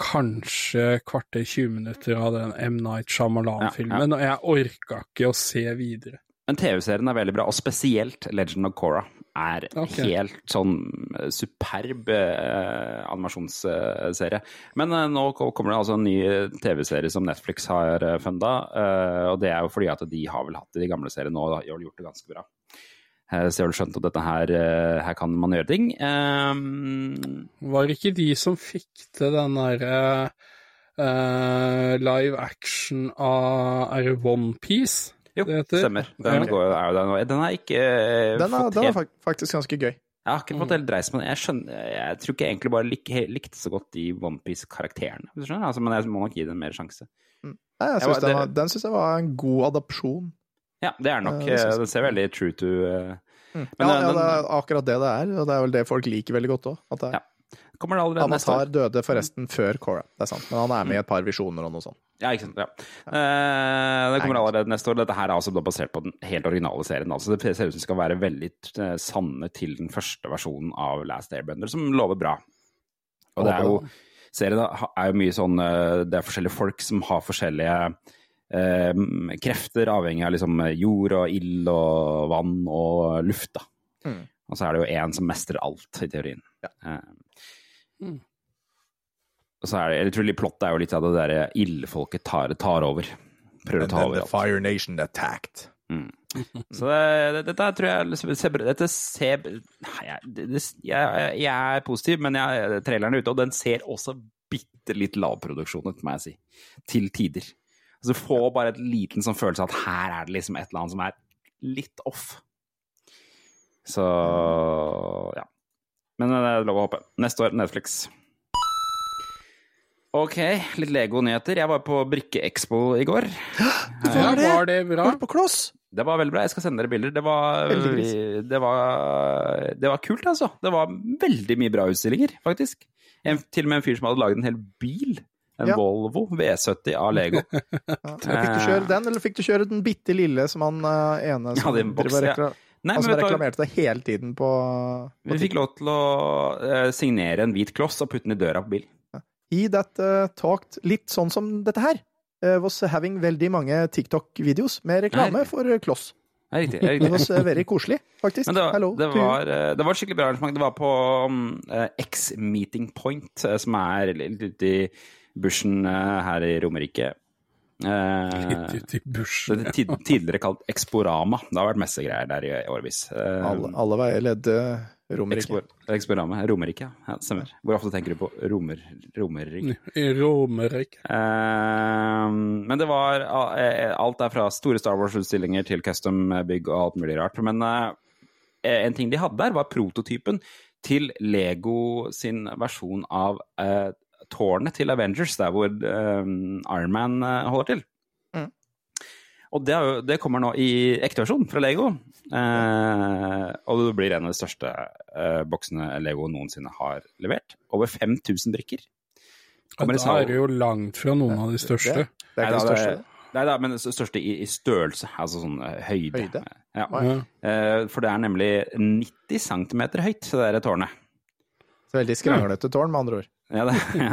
kanskje kvarter 20 minutter av den M. Night Shyamalan-filmen, og jeg orka ikke å se videre. Men TV-serien er veldig bra, og spesielt Legend of Korra er okay. helt sånn eh, superb eh, animasjonsserie. Men eh, nå kommer det altså en ny TV-serie som Netflix har uh, funda, eh, og det er jo fordi at de har vel hatt det i de gamle seriene og har gjort det ganske bra. Eh, så jeg har skjønt at dette her, eh, her kan man gjøre ting. Um, Var det ikke de som fikk til den derre uh, live action av Er det Onepiece? Jo, heter- stemmer. Den, går, er den, den er ikke eh, Den er, den er faktisk ganske gøy. Jeg har ikke fått helt dreis på den. Jeg, skjønner, jeg tror ikke jeg egentlig bare lik, likte så godt de OnePiece-karakterene. Altså, men jeg må nok gi den mer sjanse. Nei, jeg synes den, var, den syns jeg var en god adopsjon. Ja, det er nok Ja, eh, Det ser veldig true to mm. Men ja, den- ja, det er akkurat det det er, og det er vel det folk liker veldig godt òg. Ja. Kommer det allerede neste år? døde forresten før Cora, det er sant, men han er med i et par visjoner og noe sånt. Ja, ikke sant. Ja. Eh, det kommer allerede neste år. Dette her er altså basert på den helt originale serien. Altså, det ser ut som skal være veldig eh, sanne til den første versjonen av Last Airbender, som lover bra. Og det er jo Serien er jo mye sånn eh, Det er forskjellige folk som har forskjellige eh, krefter, avhengig av liksom jord og ild og vann og luft. da. Mm. Og så er det jo én som mestrer alt, i teorien. Eh, Mm. Det, jeg tror plottet er jo litt av det derre ildfolket tar, tar over. Prøver å ta over The Fire Nation attacked. Mm. Så det, det, dette tror jeg liksom ser, Dette ser jeg, det, det, jeg, jeg er positiv, men jeg, traileren er ute, og den ser også bitte litt lavproduksjon ut, må jeg si. Til tider. Så du får bare et liten sånn følelse av at her er det liksom et eller annet som er litt off. Så ja. Men det er lov å håpe. Neste år Netflix. Ok, litt Lego-nyheter. Jeg var på Brikke-Expo i går. Ja, det? var det bra? Var det på kloss? Det var veldig bra. Jeg skal sende dere bilder. Det var, det var, det var kult, altså. Det var veldig mye bra utstillinger, faktisk. En, til og med en fyr som hadde laget en hel bil. En Ja. Volvo V70 av Lego. Ja. Fikk du kjøre den, eller fikk du kjøre den bitte lille som han eh, ene som, Ja, det boks, rekla- Nei, vet reklamerte det hele tiden på, på Vi fikk lov til å eh, signere en hvit kloss og putte den i døra på bilen. That uh, talked litt sånn som dette her, uh, was having veldig mange TikTok-videos med reklame for kloss. Det er riktig. Det er riktig. det var veldig koselig, faktisk. Det var, Hello det, var, eh, det var skikkelig bra arrangement. Det var på um, eh, X Meeting Point, eh, som er litt ute i bushen eh, her i Romerike. Eh, Litt ut i bushen. det er tid, tidligere kalt Exporama. Det har vært messegreier der i årevis. Eh, Alle, alle veier ledde Romerike. Expo- Exporama. Romerike, ja. ja. Stemmer. Hvor ofte tenker du på Romer, Romerike? Romerike. Eh, men det var eh, alt der fra store Star Wars-utstillinger til custom-bygg og alt mulig rart. Men eh, en ting de hadde der, var prototypen til Lego sin versjon av eh, tårnet til Avengers, der hvor eh, Iron Man eh, holder til. Mm. Og det, er jo, det kommer nå i ekteversjon fra Lego. Eh, og det blir en av de største eh, boksene Lego noensinne har levert. Over 5000 brikker. Kommer da er det jo langt fra noen av de største. Det er Nei, ikke det største. det- Nei da, men det største i, i størrelse, altså sånn eh, høyde. Høyde? Ja. Ja. Eh, for det er nemlig 90 cm høyt, det der tårnet. Så veldig skranglete tårn, med andre ord. Ja, det, ja.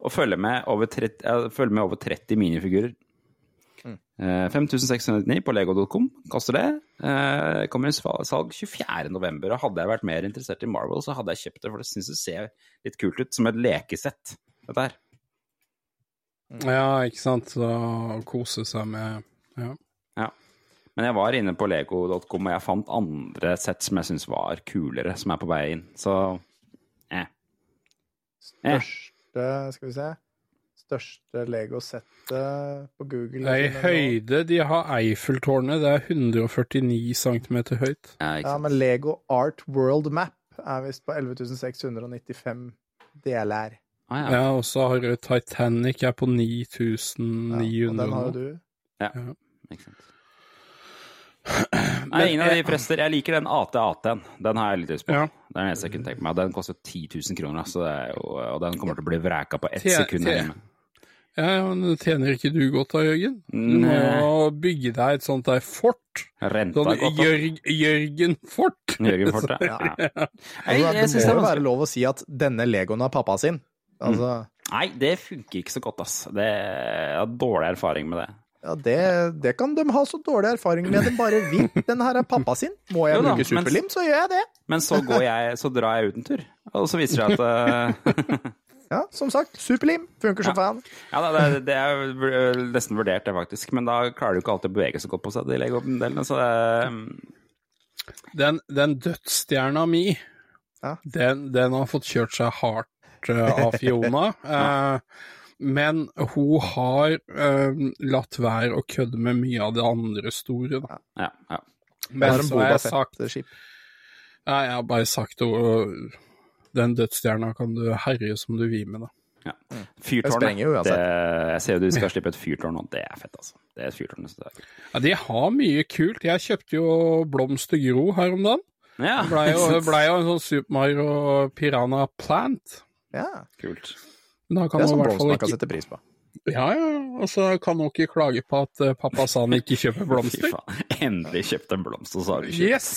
og følger med, over 30, følger med over 30 minifigurer. Mm. Eh, 5699 på lego.com koster det. Eh, kommer i salg 24.11. Og hadde jeg vært mer interessert i Marvel, så hadde jeg kjøpt det, for det syns det ser litt kult ut. Som et lekesett, dette her. ja, ikke sant. Så kose seg med ja. Men jeg var inne på lego.com, og jeg fant andre sett som jeg syns var kulere, som er på vei inn. Så eh. Eh. Største, skal vi se Største Lego-settet på Google. Det er i høyde. De har Eiffeltårnet. Det er 149 cm høyt. Ja, Ja, men Lego Art World Map er visst på 11.695 deler. Ah, ja. Ja, og så har du Titanic er på Ja, 9900 og den har jo du. Ja, Ikke sant. Nei, ingen av de prester. Jeg liker den AT-AT-en. Den har jeg litt lyst på. Ja. Det er den eneste jeg kunne tenke meg. Den koster 10 000 kroner, så det er jo, og den kommer til å bli vreka på ett sekund her hjemme. Ja, ja, men tjener ikke du godt da, Jørgen? Du må jo bygge deg et sånt der fort. Renta Sånn godt. Jørg, Jørgen-fort. Jørgen Fort, Ja. Ja. Jeg, jeg, jeg det synes må det jo være lov å si at denne Legoen er pappa sin. Altså, Nei, det funker ikke så godt, ass. Det, jeg har dårlig erfaring med det. Ja, det, det kan de ha så dårlig erfaring med de bare vil. Den her er pappa sin. Må jeg Jo da, bruke men- superlim, så gjør jeg det. Men så, går jeg, så drar jeg ut en tur, og så viser det at uh... Ja, som sagt, superlim funker som fan. Ja, da, det, det er nesten vurdert, det, faktisk. Men da klarer du ikke alltid å bevege så godt på seg, de Lego-delene. Så det, Den, den dødsstjerna mi, Ja. den, den har fått kjørt seg hardt eh, av Fiona. eh, men hun har uh, latt være å kødde med mye av det andre store. Da. ja, ja. Men så har jeg sagt ja, Jeg har bare sagt øh, den dødsstjerna kan du herje som du vil med, da. Ja. Fyrtårnet. sprenger jo. Det, jeg ser jo du skal slippe et fyrtårn nå. Det er fett, altså. Det er et fyrtårn. Er. Ja, De har mye kult. Jeg kjøpte jo Blomster Gro her om dagen. Ja, Det blei jo, ble jo en sånn Super Mario Piranha Plant. Ja, kult. Men da kan det er man i sånn kan ikke sette pris på. Ja, ja. Og så kan hun ikke klage på at eh, pappa sa han ikke kjøper Fy blomster. faen. Endelig kjøpte en blomst, og så har du kjøpt Yes!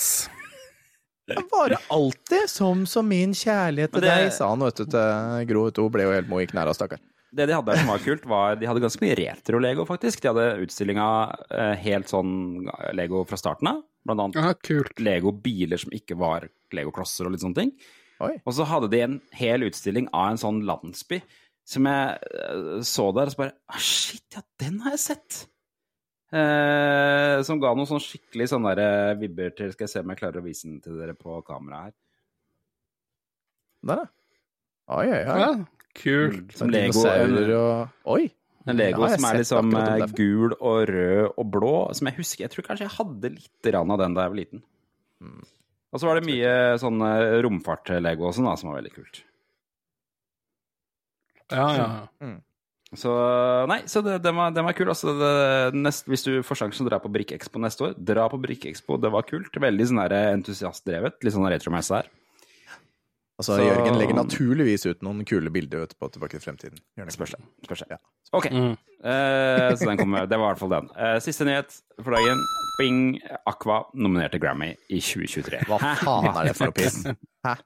Det varer alltid som som min kjærlighet til det- deg, sa han vet du til Gro. Hun ble jo helt mo i knærne, stakkar. Det de hadde der som var kult, var De hadde ganske mye retro-lego, faktisk. De hadde utstillinga eh, helt sånn Lego fra starten av. Blant annet Ja, kult. Lego-biler som ikke var Lego-klosser og litt sånne ting. Oi. Og så hadde de en hel utstilling av en sånn landsby som jeg eh, så der, og så bare ah, Shit, ja, den har jeg sett! Eh, som ga noen sånn skikkelig sånne der, eh, vibber til Skal jeg se om jeg klarer å vise den til dere på kamera her. Der, ja. Oi, oi, oi. Ja, kult. Som Lego. Og Oi! en Lego Ja, som er liksom gul og rød og blå. Som jeg husker Jeg tror kanskje jeg hadde litt rann av den da jeg var liten. Mm. Og så var det mye sånn romfart-Lego og sånn, da, som var veldig kult. Ja, ja. Så nei, så det, den, var, den var kul. Altså, det, nest, hvis du får sjansen til å dra på Brikkexpo neste år, dra på Brikkexpo. Det var kult. Veldig sånn der entusiastdrevet. Litt sånn retromesse her. Altså, Så- Jørgen legger naturligvis ut noen kule bilder vet på Tilbake til fremtiden. Spørs det. Spørs det. Ja. Ok, Mm. eh, så den kommer, det var i hvert fall den. Eh, siste nyhet for dagen. Bing Aqua nominerte Grammy i 2023. Hva faen er det for noe piss? Hæ?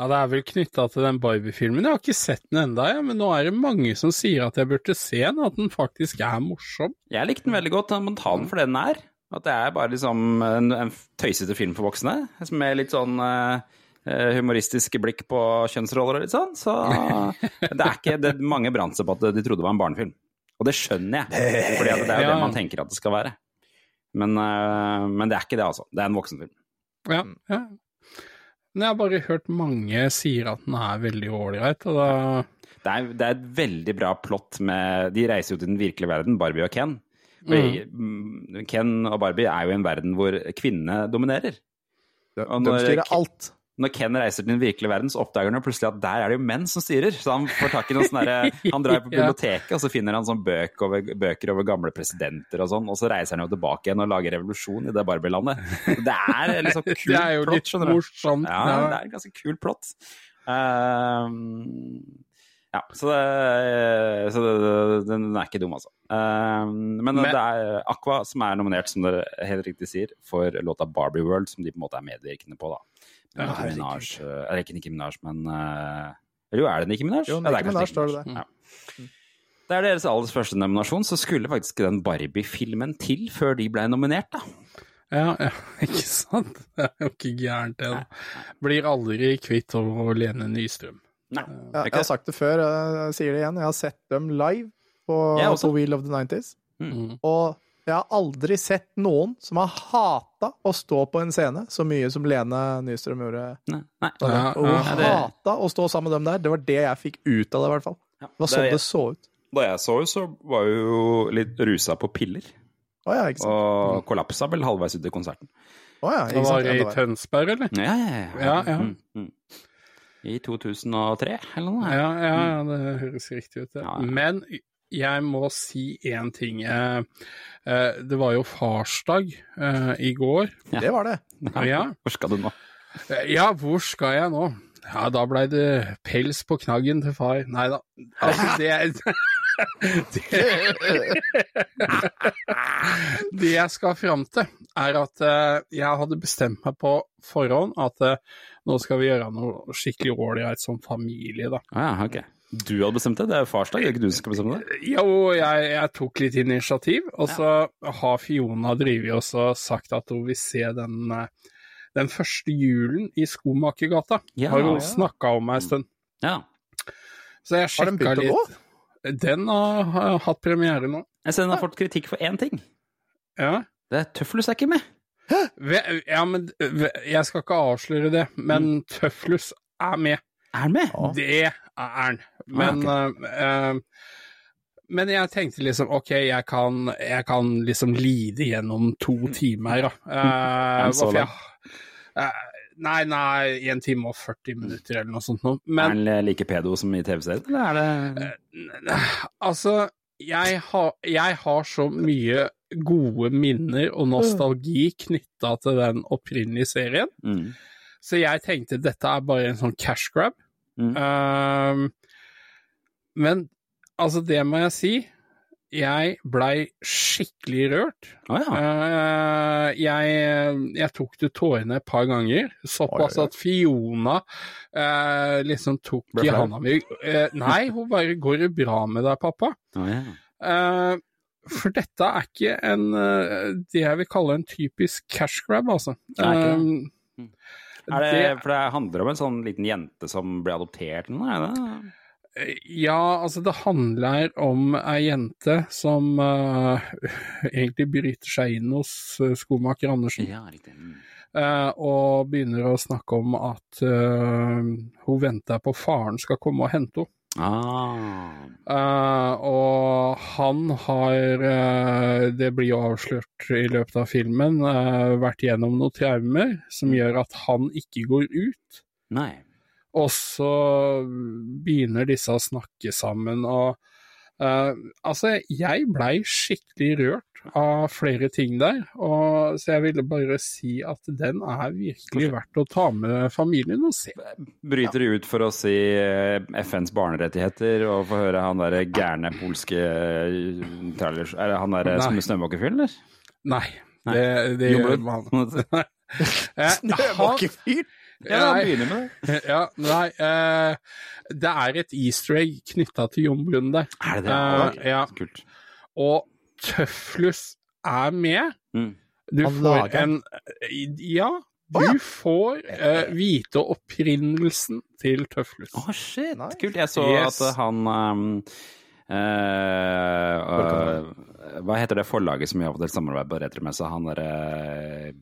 Ja, Det er vel knytta til den Barbie-filmen. Jeg har ikke sett den enda, ja, men nå er det mange som sier at jeg burde se den, at den faktisk er morsom. Jeg likte den veldig godt. Man ta den for det den er. At det er bare liksom en, en tøysete film for voksne. Med litt sånn uh, humoristisk blikk på kjønnsroller og litt sånn. Så det er ikke det, Mange brant seg på at de trodde det var en barnefilm. Og det skjønner jeg, for det er jo Ja. det man tenker at det skal være. Men, uh, men det er ikke det, altså. Det er en voksenfilm. Ja, ja. Men jeg har bare hørt mange sier at den er veldig ålreit, og da Det er, det er et veldig bra plott med De reiser jo til den virkelige verden, Barbie og Ken. Mm, Ken og Barbie er jo i en verden hvor kvinnene dominerer. De, de styrer alt. Når Ken reiser til den virkelige verden, så oppdager han plutselig at der er det jo menn som styrer. Så han får tak i noen sånne der, Han drar på biblioteket, og så finner han sånn bøk over, bøker over gamle presidenter og sånn, og så reiser han jo tilbake igjen og lager revolusjon i det Barbie-landet. Det er liksom kult Det er jo plott, litt skjønner du. morsomt. Ja, det er en ganske kult plott. Ehm, ja, så, det, så det, den er ikke dum, altså. Ehm, men, Men- det er Aqua som er nominert, som dere helt riktig sier, for låta Barbie World, som de på en måte er medvirkende på, da. Nicki. Minaj, eh, eller ikke Nicki Minaj, men eh, Eller jo, er det Nicki Minaj? Jo, Ja, det er Nicki Minaj står det der. Ja. Det er deres aller første nominasjon, så skulle faktisk den Barbie-filmen til før de ble nominert, da. Ja, ja, ikke sant? Det er jo ikke gærent, det. da. Blir aldri kvitt å Lene Nystrøm. Nei. Ja, jeg har sagt det før, jeg sier det igjen. Jeg har sett dem live på, på Wheel of the 90s. Mm. Og jeg har aldri sett noen som har hata å stå på en scene så mye som Lene Nystrøm gjorde. Nei. Nei. Ja, Og hun ja. det- hata å stå sammen med dem der. Det var det jeg fikk ut av det, i hvert fall. Ja, Det var sånn det- det så ut. Da jeg så så var hun jo litt rusa på piller, Å ja, ikke sant. og kollapsa vel halvveis ut i konserten. Å ja, ikke ikke var sant. i. Tønsberg, eller? Ja, ja, ja. Ja, ja. Mm, mm. I 2003, eller noe? Ja, ja, ja, det høres riktig ut. det. Ja, ja. Men jeg må si én ting. Eh, eh, Det var jo farsdag eh, i går. Det var det. Ja. Hvor skal du nå? Ja, hvor skal jeg nå? Ja, da blei det pels på knaggen til far. Nei da. Altså, det det, det jeg skal fram til, er at jeg hadde bestemt meg på forhånd at nå skal vi gjøre noe skikkelig ålreit som familie, da. Ah, ja, ok. Du hadde bestemt det? Det er jo farsdag, er det ikke du som skal bestemme det? Jo, jeg, jeg tok litt initiativ, og så har Fiona drevet og sagt at hun vil se den, eh, den første julen i Skomakergata. Ja, har hun ja. snakka om ei stund. Ja. Så jeg Har den sjekka litt. å gå? Den har, har hatt premiere nå. Jeg ser den har fått kritikk for én ting. Ja. Det er Tøflus er ikke med. Hæ? ja, men jeg skal ikke avsløre det, men Tøflus er med. Er han med? Ja. Det er han. Men eh, uh, Men jeg tenkte liksom ok, jeg kan, jeg kan liksom lide gjennom to timer, da. Uh, så lang? Nei, nei, en time og 40 minutter eller noe sånt noe. Er han like pedo som i TV-serien, eller er det altså, jeg har, jeg har så mye gode minner og nostalgi knytta til den opprinnelige serien. mm. Så jeg tenkte dette er bare en sånn cash grab. Mm. Ehm, men altså, det må jeg si. Jeg blei skikkelig rørt. Ah, ja. Eh, jeg, jeg tok til tårene et par ganger, såpass at Fiona eh, liksom tok i handa mi eh, Nei, hun bare 'Går det bra med deg, pappa?' Ah, ja. Eh, for dette er ikke en eh, det jeg vil kalle en typisk cash grab, altså. Nei, ikke det. Eh, Er det, for det handler om en sånn liten jente som ble adoptert eller noe? Er det? Ja, altså det handler om ei jente som uh, egentlig bryter seg inn hos uh, skomaker Andersen. Ja, riktig. Eh, og begynner å snakke om at uh, hun venter på faren skal komme og hente henne. Ah. Uh, og han har, uh, det blir jo avslørt i løpet av filmen, uh, vært gjennom noen traumer som gjør at han ikke går ut. Nei. Og så begynner disse å snakke sammen, og eh, altså, jeg blei skikkelig rørt av flere ting der, og så jeg ville bare si at den er virkelig verdt å ta med familien og se. Bryter du ut for å si eh, FNs barnerettigheter og få høre han der gærne polske eh, trailers... Er det han der Nei. snømåkefyren, eller? Nei, det, det gjør Jordbær. man. Eh, han- Snømåkefyr! Ja, begynner med det. Ja, nei, uh, det er et easter egg knytta til Jon Brun der. Er det det? Uh, ja. Kult. Og Tøflus er med. Mm. Du Han får lager en Ja, du oh, ja. får uh, vite opprinnelsen til Tøflus. Å, shit. Nice. Kult. Jeg så Yes. at han um, eh, øh, Hva heter det forlaget som vi har fått et samarbeid på Retromessa? Han derre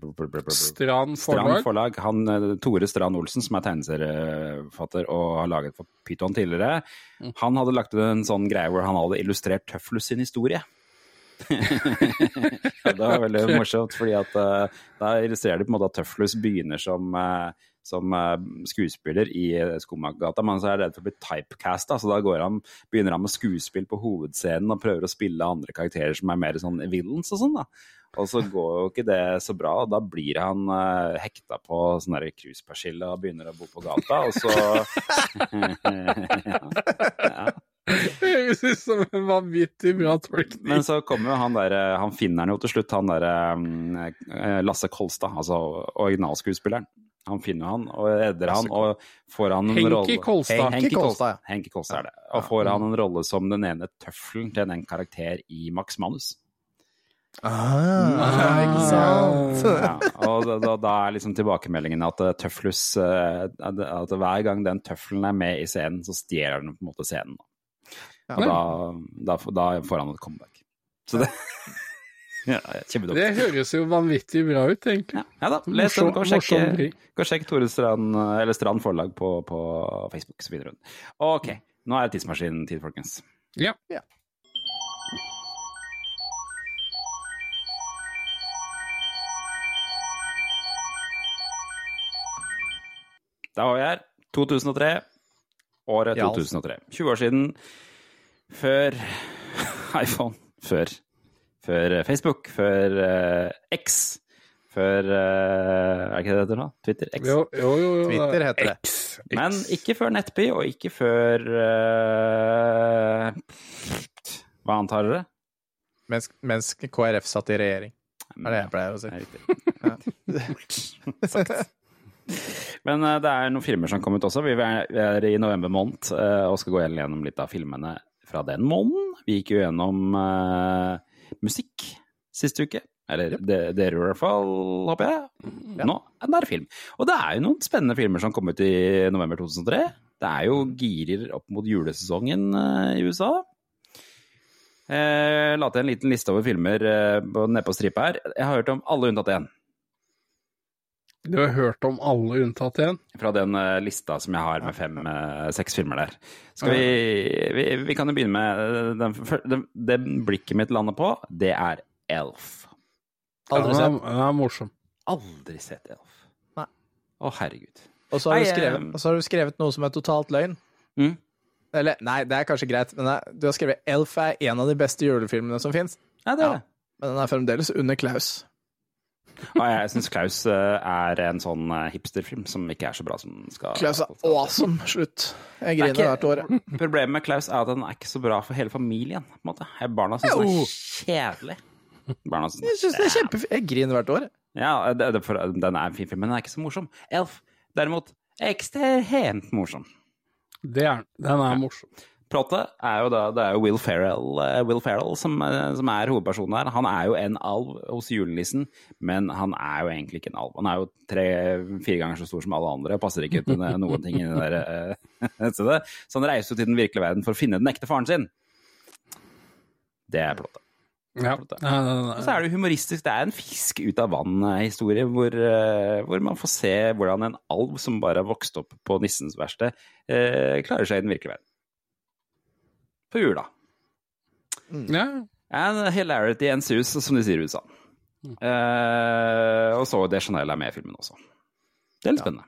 Strand Strand forlag. forlag. Han, eh, Tore Strand Olsen, som er tegneserieforfatter og har laget for Pyton tidligere, Mm. han hadde lagt ut en sånn greie hvor han hadde illustrert Tøflus sin historie. Det var veldig morsomt, fordi at eh, da illustrerer de på en måte at Tøflus begynner som, som eh, skuespiller i eh, men så er redd for å bli typecasta, så da går han, begynner han med skuespill på hovedscenen og prøver å spille andre karakterer som er mer sånn villains og sånn, da. Og så går jo ikke det så bra, og da blir han uh, hekta på sånn der cruisepersille og begynner å bo på gata, og så ja. Det høres ut som en vanvittig bra tolkning. Men så kommer jo han der, han finner han jo til slutt, han derre Lasse Kolstad, altså originalskuespilleren. Han finner han og edder han og får han en Henki rolle Kolstad. Henki Kolstad, ja. Henki Kolstad er det. Og får han en rolle som den ene tøffelen til en karakter i Max Manus. Ah, ikke sant? Ja, og da, da, er liksom tilbakemeldingen at eh, Tøflus eh, at, at hver gang den tøffelen er med i scenen, så stjeler den på en måte scenen. Og da, da, da får han et comeback. Så det ja, Det høres jo vanvittig bra ut, egentlig. Ja, ja da, les den. Gå og sjekk, og sjekk Tore Strand, eller Strand forlag på, på Facebook, så videre. Ok, nå er det tidsmaskinen tid, folkens. Ja. Da var vi her. 2003. Året 2003. 20 år siden. Før iPhone. Før, før Facebook. Før eh, X. Før eh, Er ikke det det heter nå? Twitter? X. Jo, jo, jo. jo. Twitter heter det. X. Men ikke før Nettby, og ikke før eh, Hva antar dere? Mens, mens KrF satt i regjering. Det er det jeg pleier å si. Det er riktig. Men eh, det er noen filmer som kom ut også. Vi er, i november måned eh, og skal gå gjennom litt av filmene fra den måneden. Vi gikk jo gjennom eh, musikk siste uke. Eller det, dere i hvert fall, håper jeg. Nå er det film. Og det er jo noen spennende filmer som kom ut i november 2003. Det er jo girer opp mot julesesongen eh, i USA. Eh, la til en liten liste over filmer eh, nede på stripa her. Jeg har hørt om alle unntatt én. Du har hørt om alle unntatt én? fra den eh, lista som jeg har med fem, eh, filmer der. Skal vi, vi, vi kan jo begynne med eh, den, blikket mitt lander på, det er Elf. Aldri Den sett. er, den er morsom. Aldri sett Elf. Nei. Å, herregud. Og så har, du skrevet, og så har du skrevet noe som er totalt løgn. Mm. Eller, nei, det er kanskje greit, men nei, du har skrevet Elf er en av de beste julefilmene som fins. Ja, det er Ja. det. Men den er fremdeles under Klaus. Og jeg syns Klaus eh, er en sånn eh, hipsterfilm som ikke er så bra som den skal Klaus er awesome. Slutt. Jeg er griner ikke- hvert år. Problemet med Klaus er at den er ikke så bra for hele familien. på en måte. Barna syns den er kjedelig. Barna synes, Jeg syns den er kjempefint. Jeg griner hvert år. Ja, det, det, for, den er en fin film, men den er ikke så morsom. Elf, derimot, ekstremt morsom. Det er den. Den er morsom. Plottet er jo da Det er jo Will Ferrell, eh, Will Ferrell som, eh, som er hovedpersonen her. Han er jo en alv hos julenissen, men han er jo egentlig ikke en alv. Han er jo tre-fire ganger så stor som alle andre og passer ikke til noen ting inni det der eh, stedet. Så han reiser jo til den virkelige verden for å finne den ekte faren sin. Det er plottet. Ja. Og så er det jo humoristisk. Det er en fisk ut av vann-historie, hvor, hvor man får se hvordan en alv som bare har vokst opp på nissens verksted, eh, klarer seg i den virkelige verden. På jula. ja. And hilarity ensues, som de sier i USA. Eh, og så det Chanel er med i filmen også. Det er litt spennende.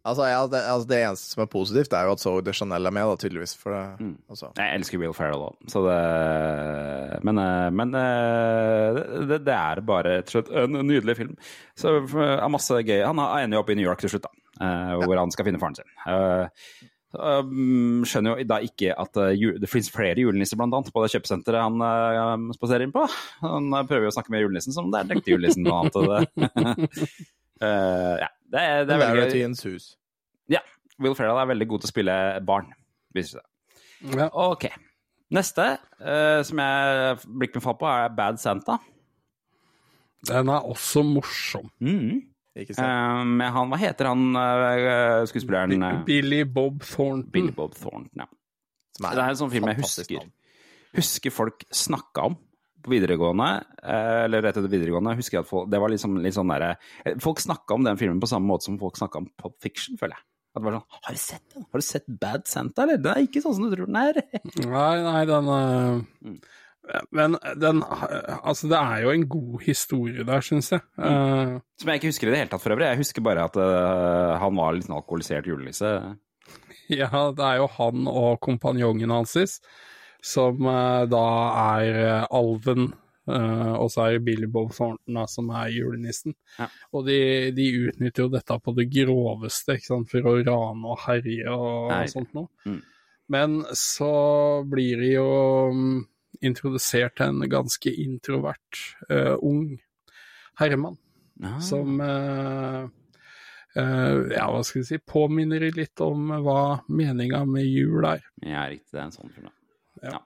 Altså, ja, det, altså, det eneste som er positivt, er jo at Zoe de Chanel er med, da, tydeligvis. For det, Mm. altså. Jeg elsker Will Ferrell òg, så det Men, eh, men eh, det, det er bare rett og slett en nydelig film. Så er masse gøy. Han ender jo opp i New York til slutt, da, Hvor hvor han skal finne faren sin. Eh, um, skjønner jo da ikke at eh, det finnes flere julenisser, blant annet, på det kjøpesenteret han uh, spaserer inn på. Han eh, prøver jo å snakke med julenissen som det er den ekte julenissen, blant annet. Det. ja, det er, det er veldig gøy. in hus. Ja, Will Ferrell er veldig god til å spille barn, viser det seg. Ja. Ok. Neste, eh, som jeg blikket mitt fall på, er Bad Santa. Den er også morsom. Mm. Ikke sant? Med han, hva heter han uh, skuespilleren? eh, Billy Bob Thornton. Billy Bob Thornton, ja. Som Det er en sånn film jeg husker. Husker folk snakka om på videregående, eller rett etter videregående. Husker jeg at folk, det var liksom litt sånn eh, Folk snakka om den filmen på samme måte som folk snakka om Pop Fiction, føler jeg. At det var sånn Har du sett den? Har du sett Bad Santa, eller? Den er ikke sånn som du tror den er. Nei, nei, den Mm. Men den Altså, det er jo en god historie der, syns jeg. Eh, Som jeg ikke husker i det hele tatt for øvrig. Jeg husker bare at uh, han var litt sånn alkoholisert julenisse. Ja, det er jo han og kompanjongen hans som eh, da er alven, og så er det Billy Bob Thornton da, som er julenissen. Ja. Og de, de utnytter jo dette på det groveste ikke sant, for å rane og herje og, og sånt noe. Mm. Men så blir de jo mm, introdusert til en ganske introvert uh, ung herremann Ah. som uh, uh, ja, hva skal vi si, påminner litt om hva meninga med jul er. Ja, riktig. Det er en sånn film. Ja. Ja.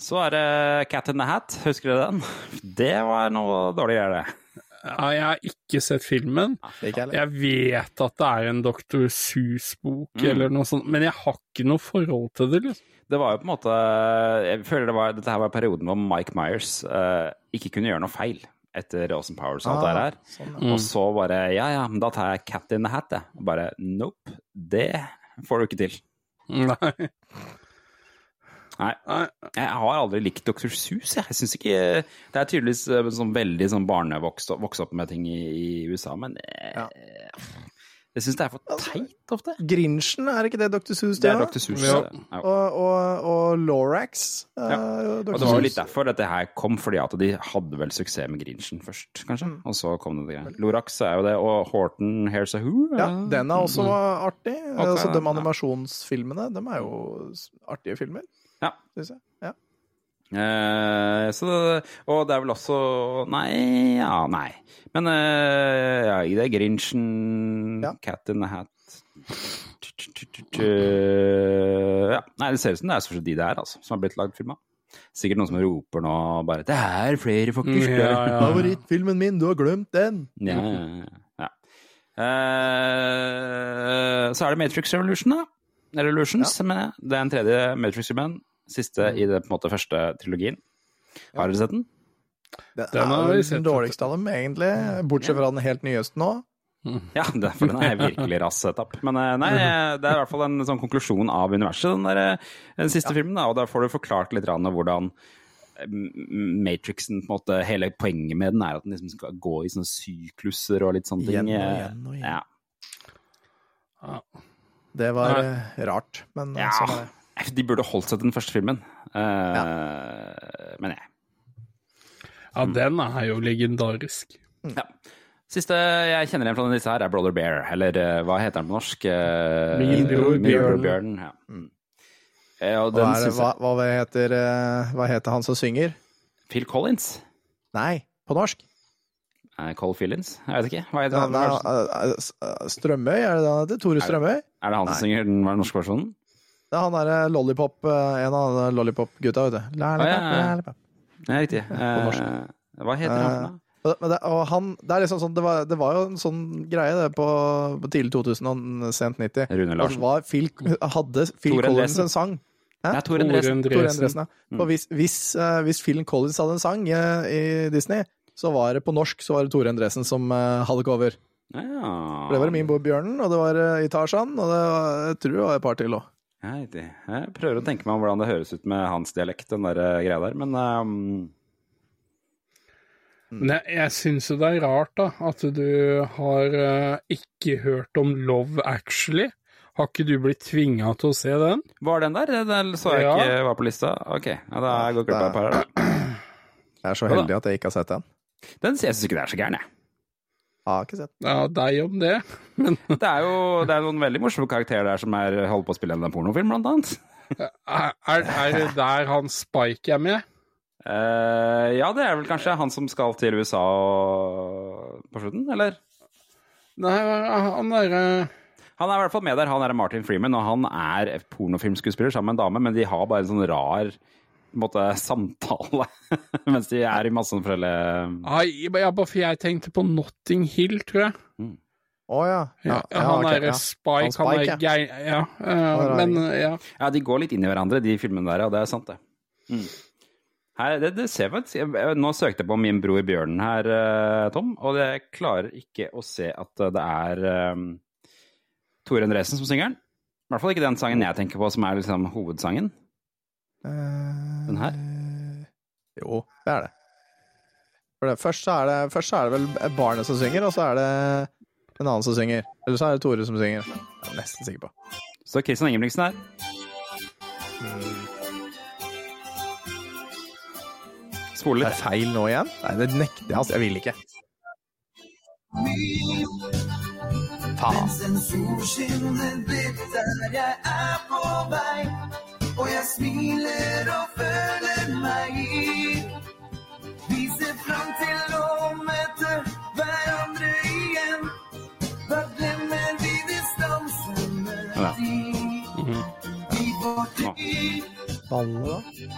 Så er det Cat in the Hat. Husker du den? Det var noe dårlig greier, det. Ja, jeg har ikke sett filmen. Jeg vet at det er en Dr. Sus-bok Mm. eller noe sånt, men jeg har ikke noe forhold til det. Liksom. Det var jo på en måte Jeg føler det var, dette her var perioden hvor Mike Myers uh, ikke kunne gjøre noe feil etter Awesome Powers og alt det her. sånn, ja. Og så bare Ja ja, men da tar jeg Cat in the Hat, jeg. Og bare nope. Det får du ikke til. Nei. Nei. Jeg har aldri likt Dr. Sus, jeg. jeg synes ikke Det er tydeligvis eh, sånn veldig sånn barnevokst opp med ting i, i USA, men jeg, Ja. Jeg syns det er for teit ofte. Grinchen, er ikke det Dr. Seuss? Det er? Dr. Seuss. Ja. Ja. Og, og, og Lorax. er Ja. Dr. Og det var jo litt derfor dette her kom, fordi at de hadde vel suksess med Grinchen først, kanskje. Og så kom det greier. Lorax er jo det, og Horton Here's a Who. Ja, den er også artig. Okay, altså, de animasjonsfilmene, de er jo artige filmer, Ja. syns jeg. Eh, så, og det er vel også Nei, ja, nei. Men eh, ja, det det Grinchen, Ja. Cat in the Hat Ja, nei, det ser ut som det er stort de det er, altså, som har blitt lagd film av. Sikkert noen som roper nå bare 'Det er flere, faktisk'. Ja, ja, ja. Favorittfilmen min, du har glemt den! Ja, ja, ja. Eh, så er det Matrix Revolution, da. Revolutions, mener jeg. Det er en tredje Matrix-filmen. Siste i det på en måte første trilogien. Har dere sett den? Den, Den er den dårligste av dem, egentlig. Bortsett fra den helt nyeste nå. Ja, det, for den er virkelig rass setup. Men eh, nei, det er i hvert fall en sånn konklusjon av universet, den, der, eh, den siste filmen. Da, og da får du forklart litt grann hvordan eh, Matrixen, på en måte, hele poenget med den er at den liksom skal gå i sånne sykluser og litt sånne ting. Igjen og Eh, igjen og igjen. Ja. Det var Nei. eh, rart, men eh, Ja. sånn er det. De burde holdt seg til den første filmen. Eh, Men jeg. Ja, den er jo legendarisk. Ja. Siste jeg kjenner igjen fra denne lista her, er Brother Bear. Eller eh, hva heter den på norsk? Eh, Min bror Bjørn. Bjørn. Ja. Mm. Eh, og Hva, den er det, hva, hva, heter, hva heter han som synger? Phil Collins? Nei, på norsk. Eh, Cole Fillins? Jeg vet ikke. Hva heter han? nei, Strømøy, er det det han heter? Tore Strømøy? Er det han som synger den norske versjonen? Det er han derre lollipop, eh, en av de lollipop-gutta, vet du. Lollipop, ja, ja. Riktig. Eh, hva heter han da? Men det, og han, det er liksom sånn, det var, det var jo en sånn greie det på, på tidlig 2000 og sent 90. Rune Larsen. var Phil, hadde Phil Toren Collins Dresen. en sang. Hæ? Ja, Tore Tore Endresen. Tore Endresen. Endresen, ja. mm. hvis, hvis, uh, hvis Phil Collins hadde en sang uh, i Disney, så var det på norsk så var det Tore Endresen som uh, hadde cover. Ja. For det var Min bror Bjørnen, og det var uh, i Tarzan, og det var, jeg tror det var et par til òg. Ja, riktig. Jeg prøver å tenke meg om hvordan det høres ut med hans dialekt, den der eh, greia der, men um... Men jeg, jeg syns jo det er rart, da, at du har uh, ikke hørt om Love Actually. Har ikke du blitt tvinga til å se den? Var den der? Den så jeg Ja. ikke var på lista. Ok, ja, da glipp av et par her, da. Jeg er så heldig at jeg ikke har sett den. Den jeg syns ikke det er så gæren, jeg. Jeg har ikke sett den. Ja, deg om det. men Det er jo det er noen veldig morsomme karakterer der som er, holder på å spille en pornofilm, blant annet. Er, er, er det der han Spike er med? Uh, ja, det er vel kanskje han som skal til USA og... på slutten, eller? Nei, han derre Han er i hvert fall med der. Han er Martin Freeman, og han er pornofilmskuespiller sammen med en dame, men de har bare en sånn rar måte, samtale mens de er i masse forskjellige ja, bare for jeg tenkte på Notting Hill, tror jeg. Å ja. Ja, ja, han ok, derre ja. Spike, Han Spike, han ja. er gei... Ja, Uh, er men ja. Ja, de går litt inn i hverandre, de filmene der, ja. Det er sant, det. Mm. Her, det, det ser faktisk jeg- Nå søkte jeg på min bror Bjørnen her, eh, Tom, og jeg klarer ikke å se at det er um, Tore Endresen som synger den. I hvert fall ikke den sangen jeg tenker på, som er liksom hovedsangen. Den her? Eh, Jo, det er det. For det, først, så er det først så er det vel barnet som synger, og så er det en annen som synger. Eller så er det Tore som synger. Jeg er nesten sikker på. Så Christian Ingebrigtsen her. Spole Er litt. det feil nå igjen? Nei, det nekter jeg. Altså, jeg vil ikke. Faen. Og jeg smiler og føler meg i. Vi ser fram til å møte hverandre igjen. Da glemmer vi distansene Ja. de i vår tid.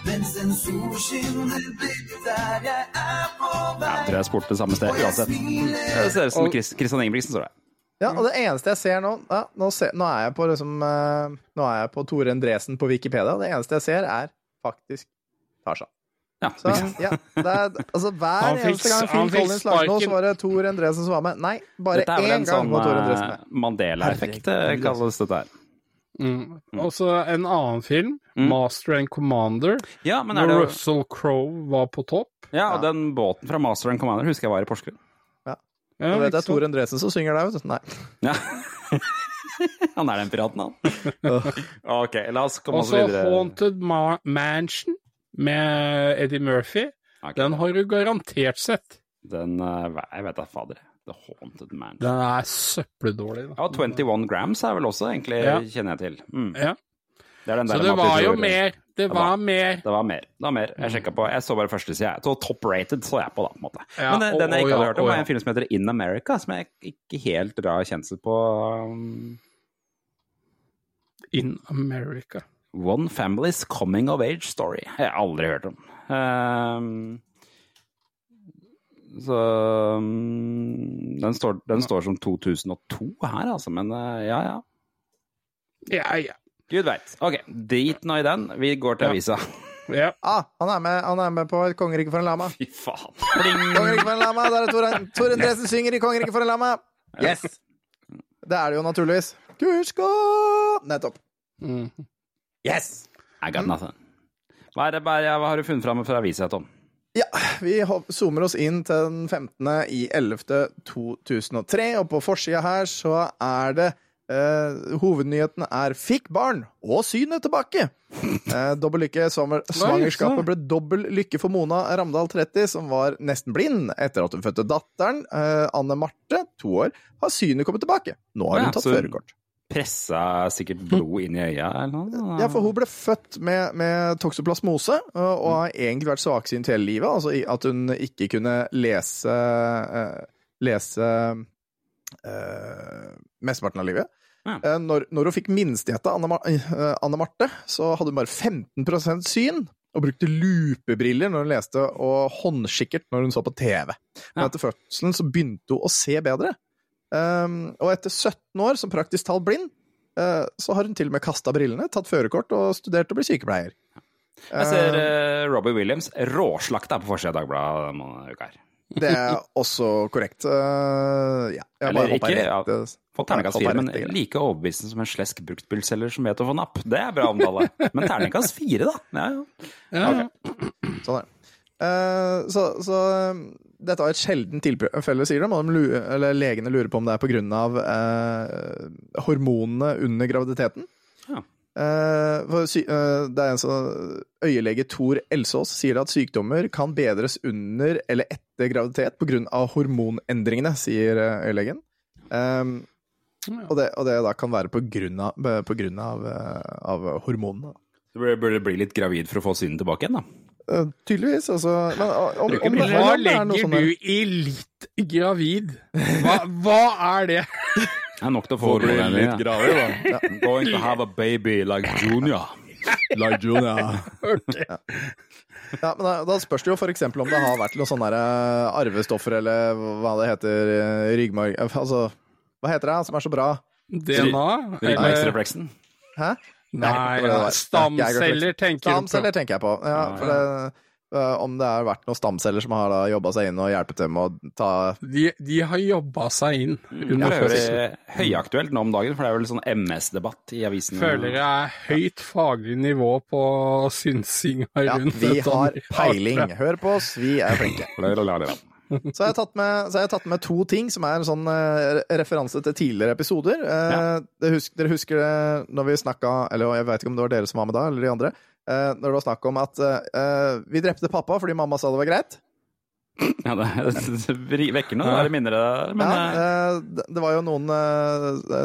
Mens en solskinner blitt der jeg er på vei. jeg tror jeg spurte samme sted uansett. Det ser ut som Chris, Christian Ingebrigtsen står der. Ja, og det eneste jeg ser nå ja, nå, ser, nå er jeg på liksom uh, Nå er jeg på Tore Endresen på Wikipedia. og Det eneste jeg ser, er faktisk Tarzan. Ja, Så ja, det er, altså hver fikk- eneste gang Phil Collins lagde noe, så var det Tor Endresen som var med. Nei, bare én en gang sånn var Tor Endresen eh, med. Mandela-effekt, eh, kalles dette her. Mm. Og så en annen film, Mm. 'Master and Commander', Ja, men er hvor det Russell Crowe var på topp. Ja, og den båten fra Master and Commander husker jeg var i Porsgrunn. Ja, vet, det er Tor? Endresen som synger der, vet du. Nei. Ja. han er den piraten, han. ok, la oss komme Også oss så Også Haunted Ma Mansion med Eddie Murphy. Okay. Den har du garantert sett. Den eh, Jeg vet da fader. The Haunted Mansion. Den er søppeldårlig. Da. Ja, 21 Grams er vel også, egentlig, Ja. kjenner jeg til. Mm. Ja. Det Så det var jo mer. Det var- mer. Det var mer. Det var mer. Jeg sjekka på. Jeg så bare første side. Så top rated så jeg på, da. på en måte. Ja, Men den jeg ikke hadde hørt om, var en film som heter In America, som jeg ikke helt drar kjensel på. um, In America. One Family's Coming of Age Story. Jeg har aldri hørt om. Um, så um, den, står, den står som 2002 her, altså. Men uh, ja, ja. Ja, ja. Gud veit. Ok, drit nå i den. Vi går til avisa. ja. Ah, han er med, han er med på Et kongerike for en lama. Fy faen. Kongerike for en lama, Der er Tor, Tor Endresen synger i Kongerike for en lama! Yes! Det er det jo naturligvis. Kursko! Nettopp. Mm. Yes! I got nothing. Hva, er det, bare, hva har du funnet fram fra avisa, Tom? Ja, vi zoomer oss inn til den 15. i 11. 2003, og på forsida her så er det eh, Hovednyheten er 'Fikk barn og synet tilbake'. Uh, dobbel lykke. Svanger- Svangerskapet ble dobbel lykke for Mona Ramdal 30, som var nesten blind etter at hun fødte datteren. Uh, Anne Marte, to år, har synet kommet tilbake. Nå har Ja, hun tatt så- førerkort. Pressa sikkert blod inn i øya, eller noe? Ja, for hun ble født med, med toksoplasmose, og, og har egentlig vært svaksynt hele livet. Altså at hun ikke kunne lese Lese uh, mesteparten av livet. Ja. Eh, Når, når hun fikk minstejenta, Anne, eh, Anne Marte, så hadde hun bare 15% syn. Og brukte lupebriller når hun leste, og håndskikkert når hun så på TV. Men Ja. etter fødselen så begynte hun å se bedre. Um, og etter 17 år som praktisk talt blind, uh, så har hun til og med kasta brillene, tatt førerkort og studert å bli sykepleier. Jeg ser uh, Robbie Williams råslakta på forsida av Dagbladet denne uka her. Det er også korrekt. Uh, ja, jeg Eller ikke, rett. ja. Fått terningkast fire, men rett like overbevisende som en slesk bruktbilselger som vet å få napp. Det er bra omtale. Men terningkast fire, da. Ja, ja. Ja, Sånn er det. Uh, så, så um, dette var et sjelden tilfelle, sier de. og de lurer, eller legene lurer på om det er pga. Uh, hormonene under graviditeten. Ja. Eh, for sy eh, det er en sånn Øyelege Tor Elsås sier at sykdommer kan bedres under eller etter graviditet pga. hormonendringene, sier eh, øyelegen. Um, og, det, og det da kan være på grunn av, av, av hormonene. Du burde, du bli litt gravid for å få synet tilbake igjen, da. Uh, tydeligvis, altså. Men om, om, om. Hva om det er noe legger sånn du i litt gravid? Hva, hva er det? Det er nok til å få det litt gravid, da. Going to have a baby like Junior. Like Junior. Ja, men da, da spørs det jo f.eks. om det har vært noen sånne eh, arvestoffer, eller hva det heter, eh, ryggmarg... eh, Altså, hva heter det som er så bra? DNA? Ryggmargsrefleksen. Hæ? Nei, Nei stamceller tenker du på. Stamceller tenker jeg på. Ja, for det, om det har vært noen stamceller som har jobba seg inn og hjulpet dem å ta De, de har jobba seg inn Det under er fødselen. jo høyaktuelt nå om dagen, for det er vel sånn MS-debatt i avisen. Føler jeg er høyt faglig nivå på synsinga Ja, rundt vi har peiling. Hør på oss, vi er flinke. Så har jeg tatt med, så har jeg tatt med to ting som er en sånn eh, referanse til tidligere episoder. Eh, Ja. det husk, dere husker det når vi snakka Eller jeg vet ikke om det var dere som var med da, eller de andre. Eh, når det var snakk om at uh, vi drepte pappa fordi mamma sa det var greit. Ja, det, det vekker noen ja. minner der, men ja, eh, det, det var jo noen,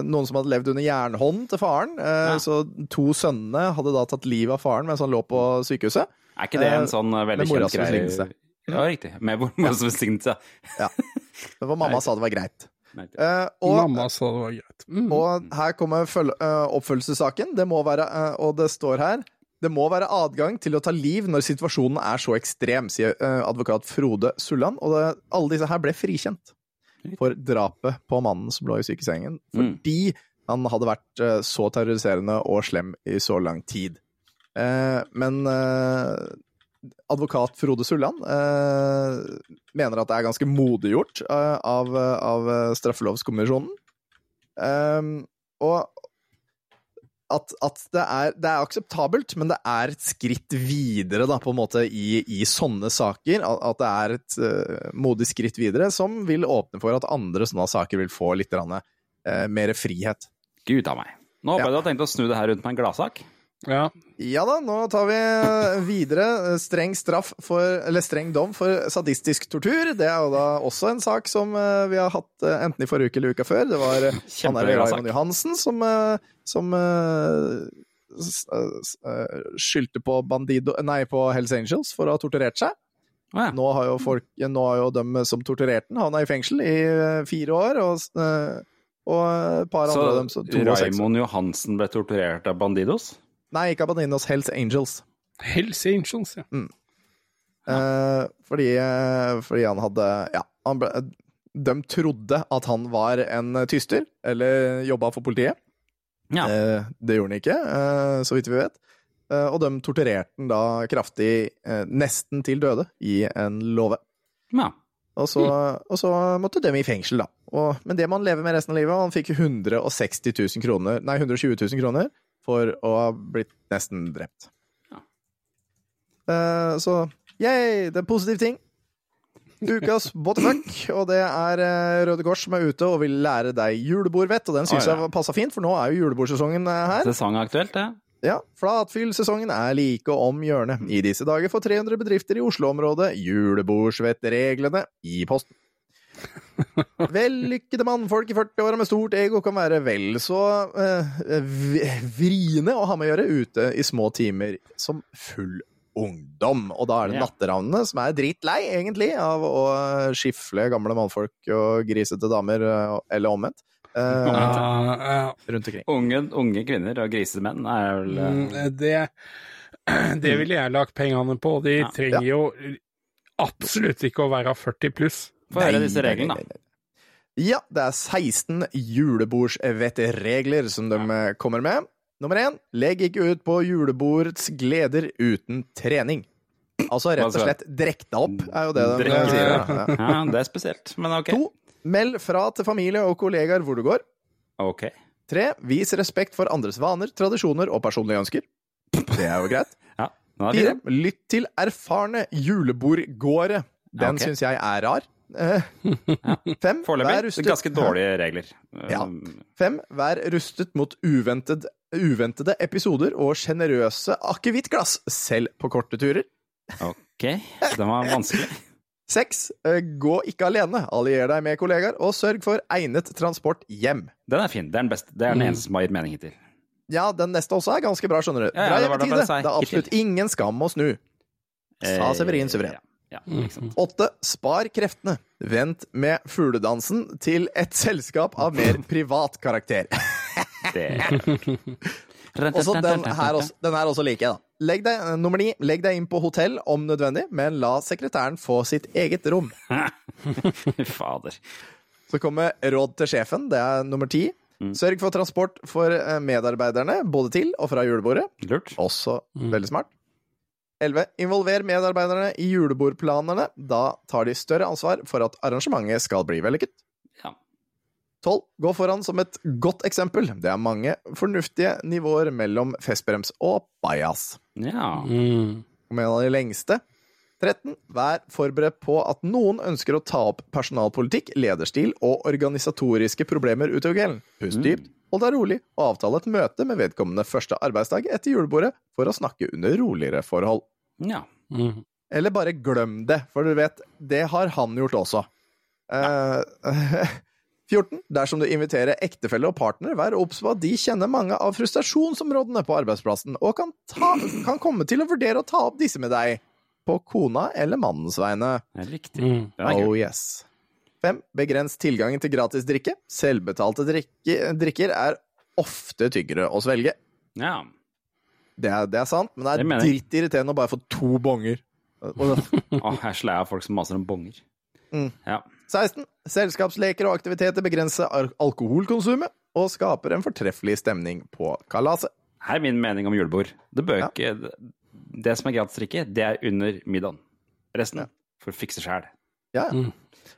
noen som hadde levd under jernhånd til faren. eh, Ja. Så to sønnene hadde da tatt livet av faren mens han lå på sykehuset. er ikke det en sånn veldig kjent greie? Ja, riktig. Med moras velsignelse. Ja. Men hvor mamma sa det var greit. Eh, og, Mamma sa det var greit. Mm. Og her kommer øh, oppfølgelsessaken. Det må være, uh, og det står her det må være adgang til å ta liv når situasjonen er så ekstrem, sier øh, advokat Frode Sulland. Og det, alle disse her ble frikjent for drapet på mannen som lå i sykesengen, fordi han hadde vært øh, så terroriserende og slem i så lang tid. Eh, men eh, advokat Frode Sulland eh, mener at det er ganske modiggjort øh, av, av straffelovskommisjonen. Og at, at det, er, det er akseptabelt, men det er et skritt videre da, på en måte i, i sånne saker. At, at det er et uh, modig skritt videre som vil åpne for at andre sånne saker vil få litt uh, mer frihet. Gud a meg. Nå håper jeg du har tenkt å snu det her rundt med en gladsak. Ja. Ja da, nå tar vi videre. Streng straff for, eller streng dom for sadistisk tortur. Det er jo da også en sak som eh, vi har hatt eh, enten i forrige uke eller uka før. Det var eh, han der. Raymond Johansen som, eh, som eh, eh, skyldte på Bandido Nei, på Hells Angels for å ha torturert seg. Ja. Nå har jo, folk, nå har jo dem som torturerte den, havna i fengsel i eh, fire år. Og, eh, og et par andre av dem Så. Raymond Johansen ble torturert av Bandidos? Nei, ikke Abadinos, Hells Angels. Hells Angels, ja. Mm. fordi, eh, fordi han hadde Ja, han ble, de trodde at han var en tyster, eller jobba for politiet. Ja. Eh, det gjorde han ikke, eh, så vidt vi vet. Eh, og de torturerte han da kraftig, eh, nesten til døde, i en låve. ja. Og så, og så måtte de i fengsel, da. Og, men det må han leve med resten av livet. Han fikk 160 000 kroner, nei, 120 000 kroner for å ha blitt nesten drept. Ja. Uh, så yay, det er en positiv ting. Ukas Botterfuck, og det er eh, Røde Kors som er ute og vil lære deg julebordvett, og den syns ja. jeg passa fint, for nå er jo julebordsesongen eh, her. Sesongaktuelt, det. Ja, Flatfyllsesongen er like om hjørnet. I disse dager får 300 bedrifter i Oslo-området julebordsvettreglene i posten. Vellykkede mannfolk i 40-åra med stort ego kan være vel så eh, vriene å ha med å gjøre ute i små timer som full ungdom. Og da er det Ja. natteravnene som er drittlei, egentlig, av å skifle gamle mannfolk og grisete damer, eh, eller omvendt. eh, Ja, ja. rundt omkring. Unge, unge kvinner og grisemenn er vel eh, Mm, Det, det ville jeg lagt pengene på. De Ja. trenger jo absolutt ikke å være 40 pluss. Få høre disse reglene, da. nei, nei. Ja, det er 16 julebordsvettregler som de eh, kommer med. Nummer én, legg ikke ut på julebordets gleder uten trening. Altså rett og slett drekk deg opp, er jo det de Drikk- sier. Ja. Ja, det er spesielt, men ok. To, meld fra til familie og kollegaer hvor du går. Ok. Tre, vis respekt for andres vaner, tradisjoner og personlige ønsker. Det er jo greit. Ja, fire. lytt til erfarne julebordgåere. Den okay. syns jeg er rar. Eh, Fem, vær Foreløpig rustet ganske dårlige regler. Ja. Um, Fem, vær rustet mot uventet, uventede episoder og sjenerøse akevittglass, selv på korte turer. Ok, den var vanskelig. Seks, eh, gå ikke alene, allier deg med kollegaer, og sørg for egnet transport hjem. Den er fin. Det er den beste. Det er den eneste som har gitt mening hittil. Ja, den neste også er ganske bra, skjønner du. Ja, ja, Bra det var det hjemmetide. Det er absolutt ingen skam å snu. Sa Eh, Severin suverent. Ja, ja, ikke sant. Åtte, spar kreftene. Vent med fugledansen til et selskap av mer privat karakter. Det Og så den her også, den her også liker jeg, da. Legg deg, eh, nummer ni, legg deg inn på hotell om nødvendig, men la sekretæren få sitt eget rom. Fader. Så kommer råd til sjefen, det er nummer ti. Mm. Sørg for transport for eh, medarbeiderne, både til og fra julebordet. Lurt. Også veldig smart. 11. Involver medarbeiderne i julebordplanene. Da tar de større ansvar for at arrangementet skal bli vellykket. Ja. 12. Gå foran som et godt eksempel. Det er mange fornuftige nivåer mellom festbrems og bajas. ja. Mm. Med en av de lengste. 13. Vær forberedt på at noen ønsker å ta opp personalpolitikk, lederstil og organisatoriske problemer utover kvelden. Pust dypt, hold deg rolig, og avtale et møte med vedkommende første arbeidsdag etter julebordet for å snakke under roligere forhold. ja. Mm. Eller bare glem det, for du vet, det har han gjort også. Eh, 14. Dersom du inviterer ektefelle og partner, vær obs på at de kjenner mange av frustrasjonsområdene på arbeidsplassen, og kan, ta, kan komme til å vurdere å ta opp disse med deg, på kona eller mannens vegne. Det er Riktig. Mm. Det er Oh yes. 5. Begrens tilgangen til gratis drikke. Selvbetalte drikke, drikker er ofte tyggere å svelge. Ja. Det er, det er sant, men det Det er dritt jeg. drittirriterende å bare få to bonger. Åh, jeg er av folk som maser om bonger. Mm. Ja. 16. Selskapsleker og aktiviteter begrenser alkoholkonsumet og skaper en fortreffelig stemning på kalaset. Her er min mening om julebord. Det bør Ja. ikke Det som er gratis drikke, det er under middagen. Resten Ja. får fikse sjæl. Ja, ja. Mm.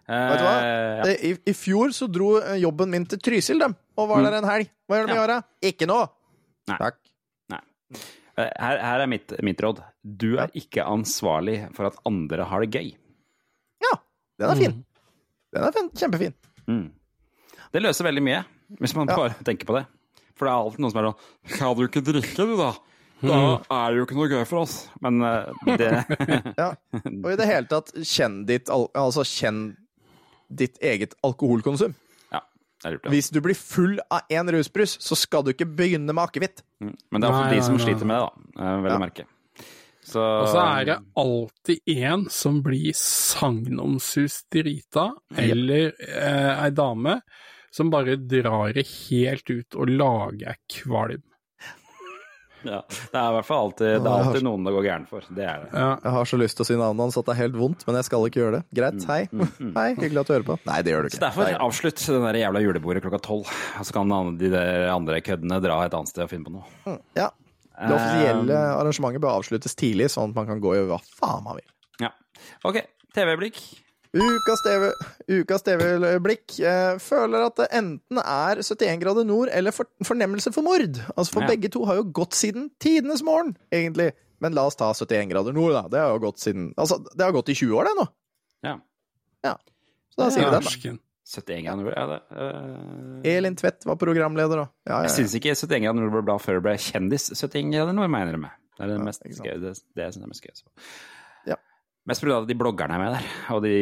Vet du hva? ja. Eh, I, I fjor så dro eh, jobben min til Trysil, dem, og var der en helg. Hva gjør de i Mm. Ja. åra? Ikke noe! Nei. Takk. Nei. Her, her er mitt, mitt råd. Du er ikke ansvarlig for at andre har det gøy. Ja, den er fin. Den er fin. kjempefin. Mm. Det løser veldig mye, hvis man bare tenker på det. For det er alltid noen som er sånn Kan du ikke drikke, du, da? Da er det jo ikke noe gøy for oss. Men eh, det Ja. Og i det hele tatt, kjenn ditt, altså kjenn ditt eget alkoholkonsum. Ja, det er lurt. Ja. Hvis du blir full av én rusbrus, så skal du ikke begynne med akevitt. Mm. Men det er iallfall de som sliter med det, da. eh, Vel å Ja. merke. Så Og så er det alltid en som blir sagnomsust drita, eller eh, ei dame som bare drar det helt ut og lager kvalm. Ja, Det er i hvert fall alltid, det er alltid noen det går gærent for. Det er det. Ja. Jeg har så lyst til å si navnet hans at det er helt vondt, men jeg skal ikke gjøre det. Greit, hei. Hei, hyggelig at du hører på. Nei, det gjør du ikke. Så derfor avslutt den der jævla julebordet klokka tolv. Så kan de der andre køddene dra et annet sted og finne på noe. Ja. Det offisielle Eh, arrangementet bør avsluttes tidlig, sånn at man kan gå og gjøre hva faen man vil. Ja. OK, TV-blikk. Ukas TV-blikk TV-blikk eh, føler at det enten er 71 grader nord eller for, fornemmelse for mord. Altså For Ja. begge to har jo gått siden tidenes morgen, egentlig. Men la oss ta 71 grader nord, da. Det har jo gått siden Altså, det har gått i 20 år, det nå. Ja. Så da sier vi den, da. 71 grader nord. Ja, det, uh... Elin Tvedt var programleder, da. Ja, ja, Jeg ja. syns ikke 71 grader nord ble bra før det ble kjendis. 71 grader nord, mener jeg med. Det er det Ja, mest gøy. Det, det jeg synes er mest gøy. Ja. Mest pga. de bloggerne er med der, og de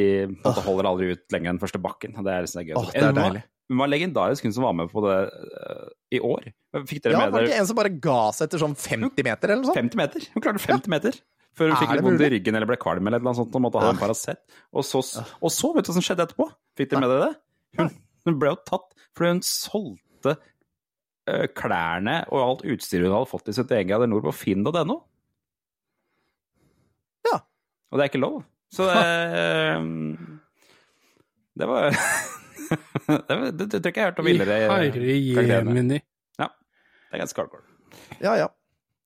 måte holder aldri ut lenger enn første bakken. Det er liksom gøy. Åh, det er deilig. Hun var legendarisk, hun som var med på det uh, i år. Fikk dere Ja, med var det ikke en som bare ga seg etter sånn 50 meter, eller noe sånt? 50 meter? Hun klarte 50 meter. Før hun fikk litt vondt i ryggen eller ble kvalm eller noe sånt og måtte ha en Paracet. Og og så, vet du hva som skjedde etterpå? Fikk dere med dere det? Hun, Hun ble jo tatt fordi hun solgte uh, klærne og alt utstyret hun hadde fått i sitt eget nord på finn.no. Og det er ikke lov. Så det Det var Det, var- det, det tror jeg ikke jeg har hørt om villere karakterene. Ja. Det er ganske hardcore. Ja, ja.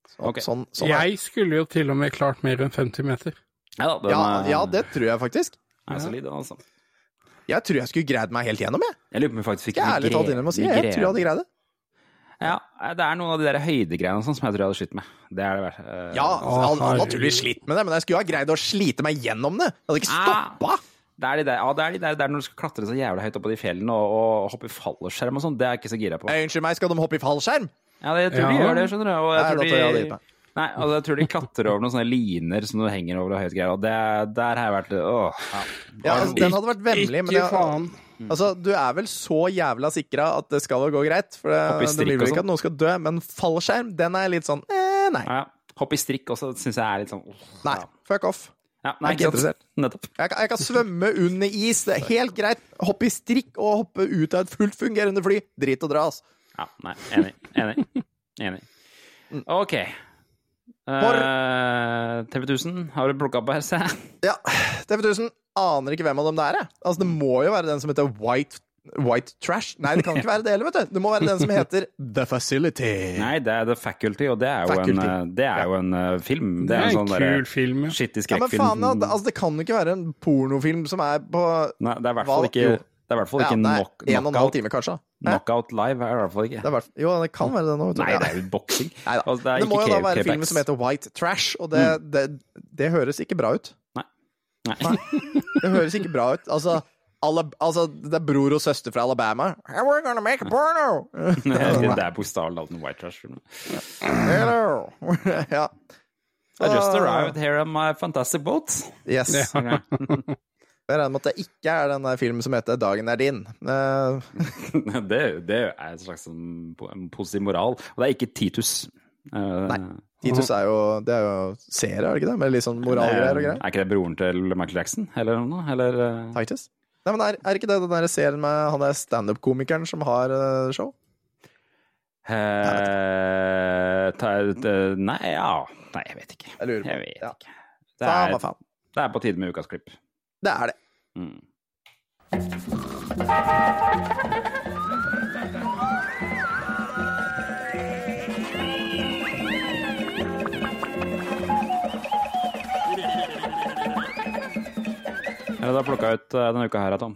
Så, okay. Sånn, sånn. Jeg skulle jo til og med klart mer enn 50 meter. Ja, den ja, er- ja, det tror jeg faktisk. er solid, altså. Jeg tror jeg skulle greid meg helt gjennom, jeg. Jeg lurer på om jeg faktisk fikk jeg å si. Jeg tror jeg hadde greid det. Ja, det er noen av de der høydegreiene og sånn som jeg tror jeg hadde slitt med. Det er det verste. Uh, Ja, altså, jeg hadde naturligvis slitt med det, men jeg skulle jo ha greid å slite meg gjennom det. Jeg hadde ikke Ah. stoppa. Det er de der, ja, det er de der, det er når du skal klatre så jævlig høyt opp på de fjellene og, og hoppe i fallskjerm og sånn. Det er jeg ikke så gira på. Eh, Unnskyld meg, skal de hoppe i fallskjerm? Ja, det, jeg tror de gjør det, skjønner du. Og jeg Nei, tror jeg de, gitt nei, altså, jeg tror de klatrer over noen sånne liner som du henger over og høyt greier. Og det, der har jeg vært Åh. Ja, altså, den hadde vært vemmelig, men Ikke jeg, faen. Altså, du er vel så jævla sikra at det skal gå greit? For det, det blir vel ikke at noen skal dø, men fallskjerm, den er litt sånn eh, nei. Ja, ja. Hoppe i strikk også syns jeg er litt sånn åh, Nei, ja. fuck off. Ja, nei, Jeg er ikke sant? Nettopp. Jeg kan, jeg kan svømme under is, det er helt greit. Hoppe i strikk og hoppe ut av et fullt fungerende fly. Drit og dra, altså. Ja, nei, enig. Enig. enig. Mm. OK. Uh, TV 1000 har du plukka opp her, se. Ja, TV 1000 aner ikke hvem av dem det er, jeg. Altså, det må jo være den som heter White, White Trash. Nei, det kan ikke være det heller, vet du. Det må være den som heter The Facility. Nei, det er The Faculty, og det er jo Faculty. en, eh, det er jo en eh, film. Det Det er er en en sånn kul film, ja. skittig Ja, men faen, altså, det kan jo ikke være en pornofilm som er på Nei, det er i hvert fall ikke jo. Det er i hvert fall ikke ja, knock, en og en knockout, time, kanskje. Knockout live. er det i hvert fall ikke. Det er hvert- jo, det kan være det nå. Nei, det er jo boksing. Altså, det det må jo da være filmen som heter White Trash, og det, det, det høres ikke bra ut. Nei. Det høres ikke bra ut. Altså, alle, altså det er bror og søster fra Alabama. We're gonna make a porno! det er bokstavelig talt en white trash-film. Hello! ja. I just Ah. arrived here on my fantastic boat. Yes. Ok. Jeg regner med at det ikke er den der filmen som heter 'Dagen er din'. Eh, det, det er en slags en positiv moral. Og det er ikke Titus. Eh, Nei. Titus er jo Det er jo serie, er det ikke det? Med litt sånn moralgreier og greier. Er ikke det broren til Michael Jackson, eller noe? Eller eh, Titus? Nei, men er, er ikke det den der serien med han der standup-komikeren som har eh, show? eh, ta, eh, Nei, ja Nei, jeg vet ikke. Jeg lurer på. Jeg vet Ja. ikke. Det er, det er på tide med ukas klipp. Det er det. Mm. Ja, du har plukka ut eh, denne uka her, Tom.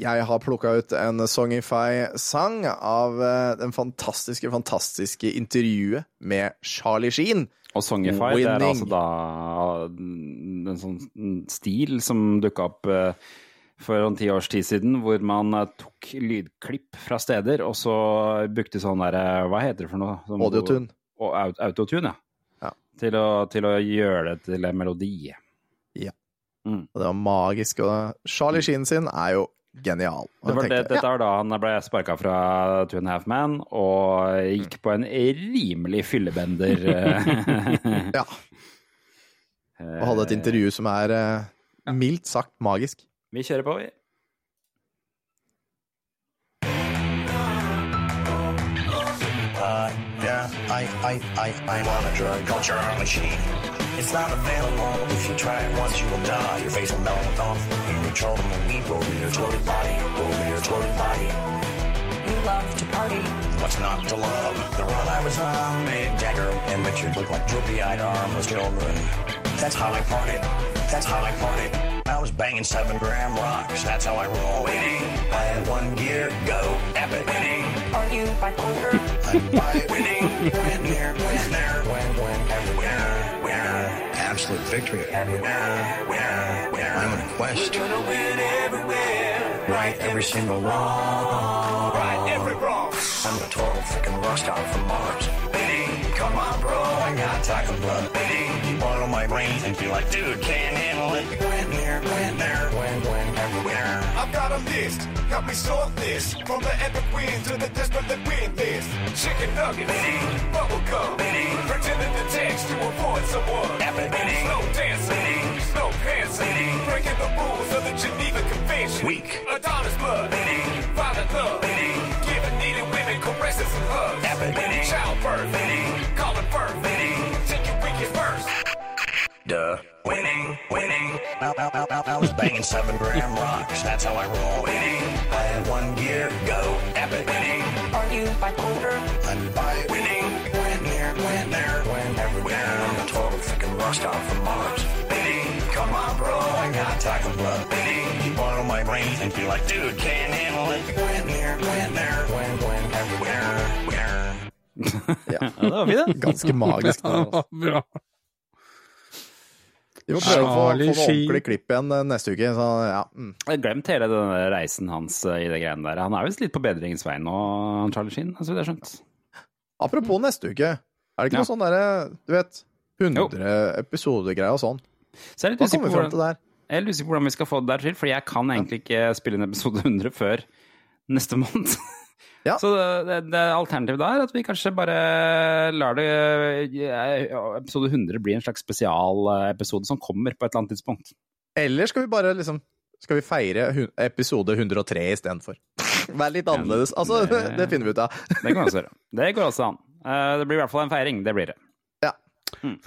Jeg har plukka ut en Songify-sang av eh, den fantastiske, fantastiske intervjuet med Charlie Sheen. Og Songify, det er altså da en sånn stil som dukka opp eh, for en ti års tid siden, hvor man eh, tok lydklipp fra steder, og så brukte sånn derre Hva heter det for noe? Som- Audiotune. Og autotune, ja. Ja. Til, å, til å gjøre det til en melodi. Ja, Og det var magisk. Og Charlie Sheen sin er jo genial. Det var det, dette var da han ble sparka fra Two and a Half Man og gikk på en rimelig fyllebender. eh, ja, og hadde et intervju som er eh, mildt sagt magisk. Vi kjører på, vi. Uh, yeah, I, I, I, I'm on a drug called machine. It's not available. If you try it once, you will die. Your face will melt off. You control the weed over your floating body, over your floating body. What's not to love? The run I was on made Jagger and Richard look like droopy-eyed armless children. That's how I partied. That's how I partied. I was banging seven gram rocks. That's how I roll. Winning. I had one gear. Go. Epic. Winning. Are you bipolar? I'm bi- winning. Win here. Win there. Win. Everywhere. Winner. Absolute victory. Everywhere. Winner. Winner. I'm on a quest. We're gonna win everywhere. Right every single wrong. Right every wrong. I'm the total freaking rock star from Mars. Winning. Come on, bro. I got talking blood. Winning. Bottle my brains and be like, dude, can't handle it. Win there, Win there. Win. Win. Everywhere. I've got a list, help me sort this. From the epic win to the desperately win this. Chicken nuggets, bubble gum, pretending to text to avoid someone. Epic. Slow dancing, slow dancing, breaking the rules of the Geneva Convention. Weak. Adonis blood, violent hugs. Ebony. Childbirth. Winning. Call it birth. Winning. take your reach first. Duh. Winning. Winning. I was banging seven gram rocks. That's how I roll. Winning. Brains and be like, dude, can't handle it. Win there. Win there. Win. Win everywhere. Where? Ja, det var fint, det. Ganske magisk. Ja, altså. bra. Vi må prøve å få, få noe ordentlig klipp igjen eh, neste uke. Så, ja. mm. Jeg glemt hele denne reisen hans eh, i det greiene der. Han er visst litt på bedringens vei nå, Charlie Sheen, så vidt jeg har skjønt. Apropos neste uke. Er det ikke Ja. noe sånn derre, du vet, 100 episodegreier og sånn? Så jeg er litt Hva usikker kommer på vi fram til hvordan? Jeg lurer på hvordan vi skal få det der til, for jeg kan egentlig ikke spille inn episode 100 før neste måned. Ja. Så det, det alternativet da er at vi kanskje bare lar det episode 100 bli en slags spesialepisode som kommer på et eller annet tidspunkt. Eller skal vi bare liksom Skal vi feire episode 103 istedenfor? Være litt annerledes. Altså, det, det- finner vi ut av. Det kan også gjøre. Det går også an. Eh, Det blir i hvert fall en feiring. Det blir det. Ja.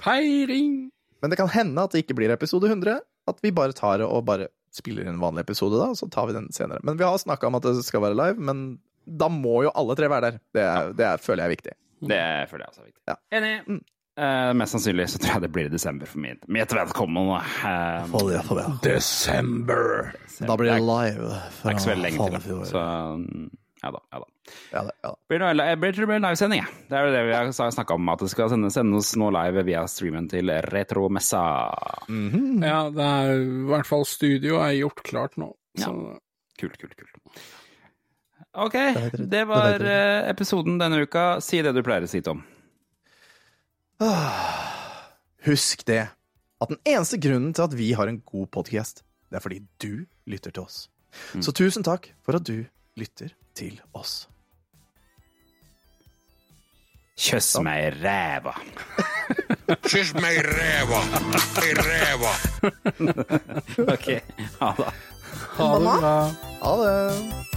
Feiring! Men det kan hende at det ikke blir episode 100. At vi bare tar det og bare spiller inn en vanlig episode, da, og så tar vi den senere. Men vi har snakka om at det skal være live, men da må jo alle tre være der. Det, er, det er, føler jeg er viktig. Det føler jeg også er viktig. Ja. Enig. Eh, mest sannsynlig så tror jeg det blir i desember for min. mitt vedkommende. Uh, Desember! Da blir det live. det er ikke så veldig lenge til. Så mm, ja da. ja da. Ja, ja. Blir det blir det livesending, jeg. Det er jo det vi har snakka om, at det skal sendes, sendes nå live via streamen til Retromessa. Ja, det er i hvert fall studio er gjort klart nå. Så Kult, kult, kult. Ok, det var eh, episoden denne uka. Si det du pleier å si, Tom. Husk det, at den eneste grunnen til at vi har en god podkast, det er fordi du lytter til oss. Så tusen takk for at du lytter til oss. Kjøss meg i ræva. Kyss meg i ræva! I ræva! Ok, ha det. ha det bra. Ha det.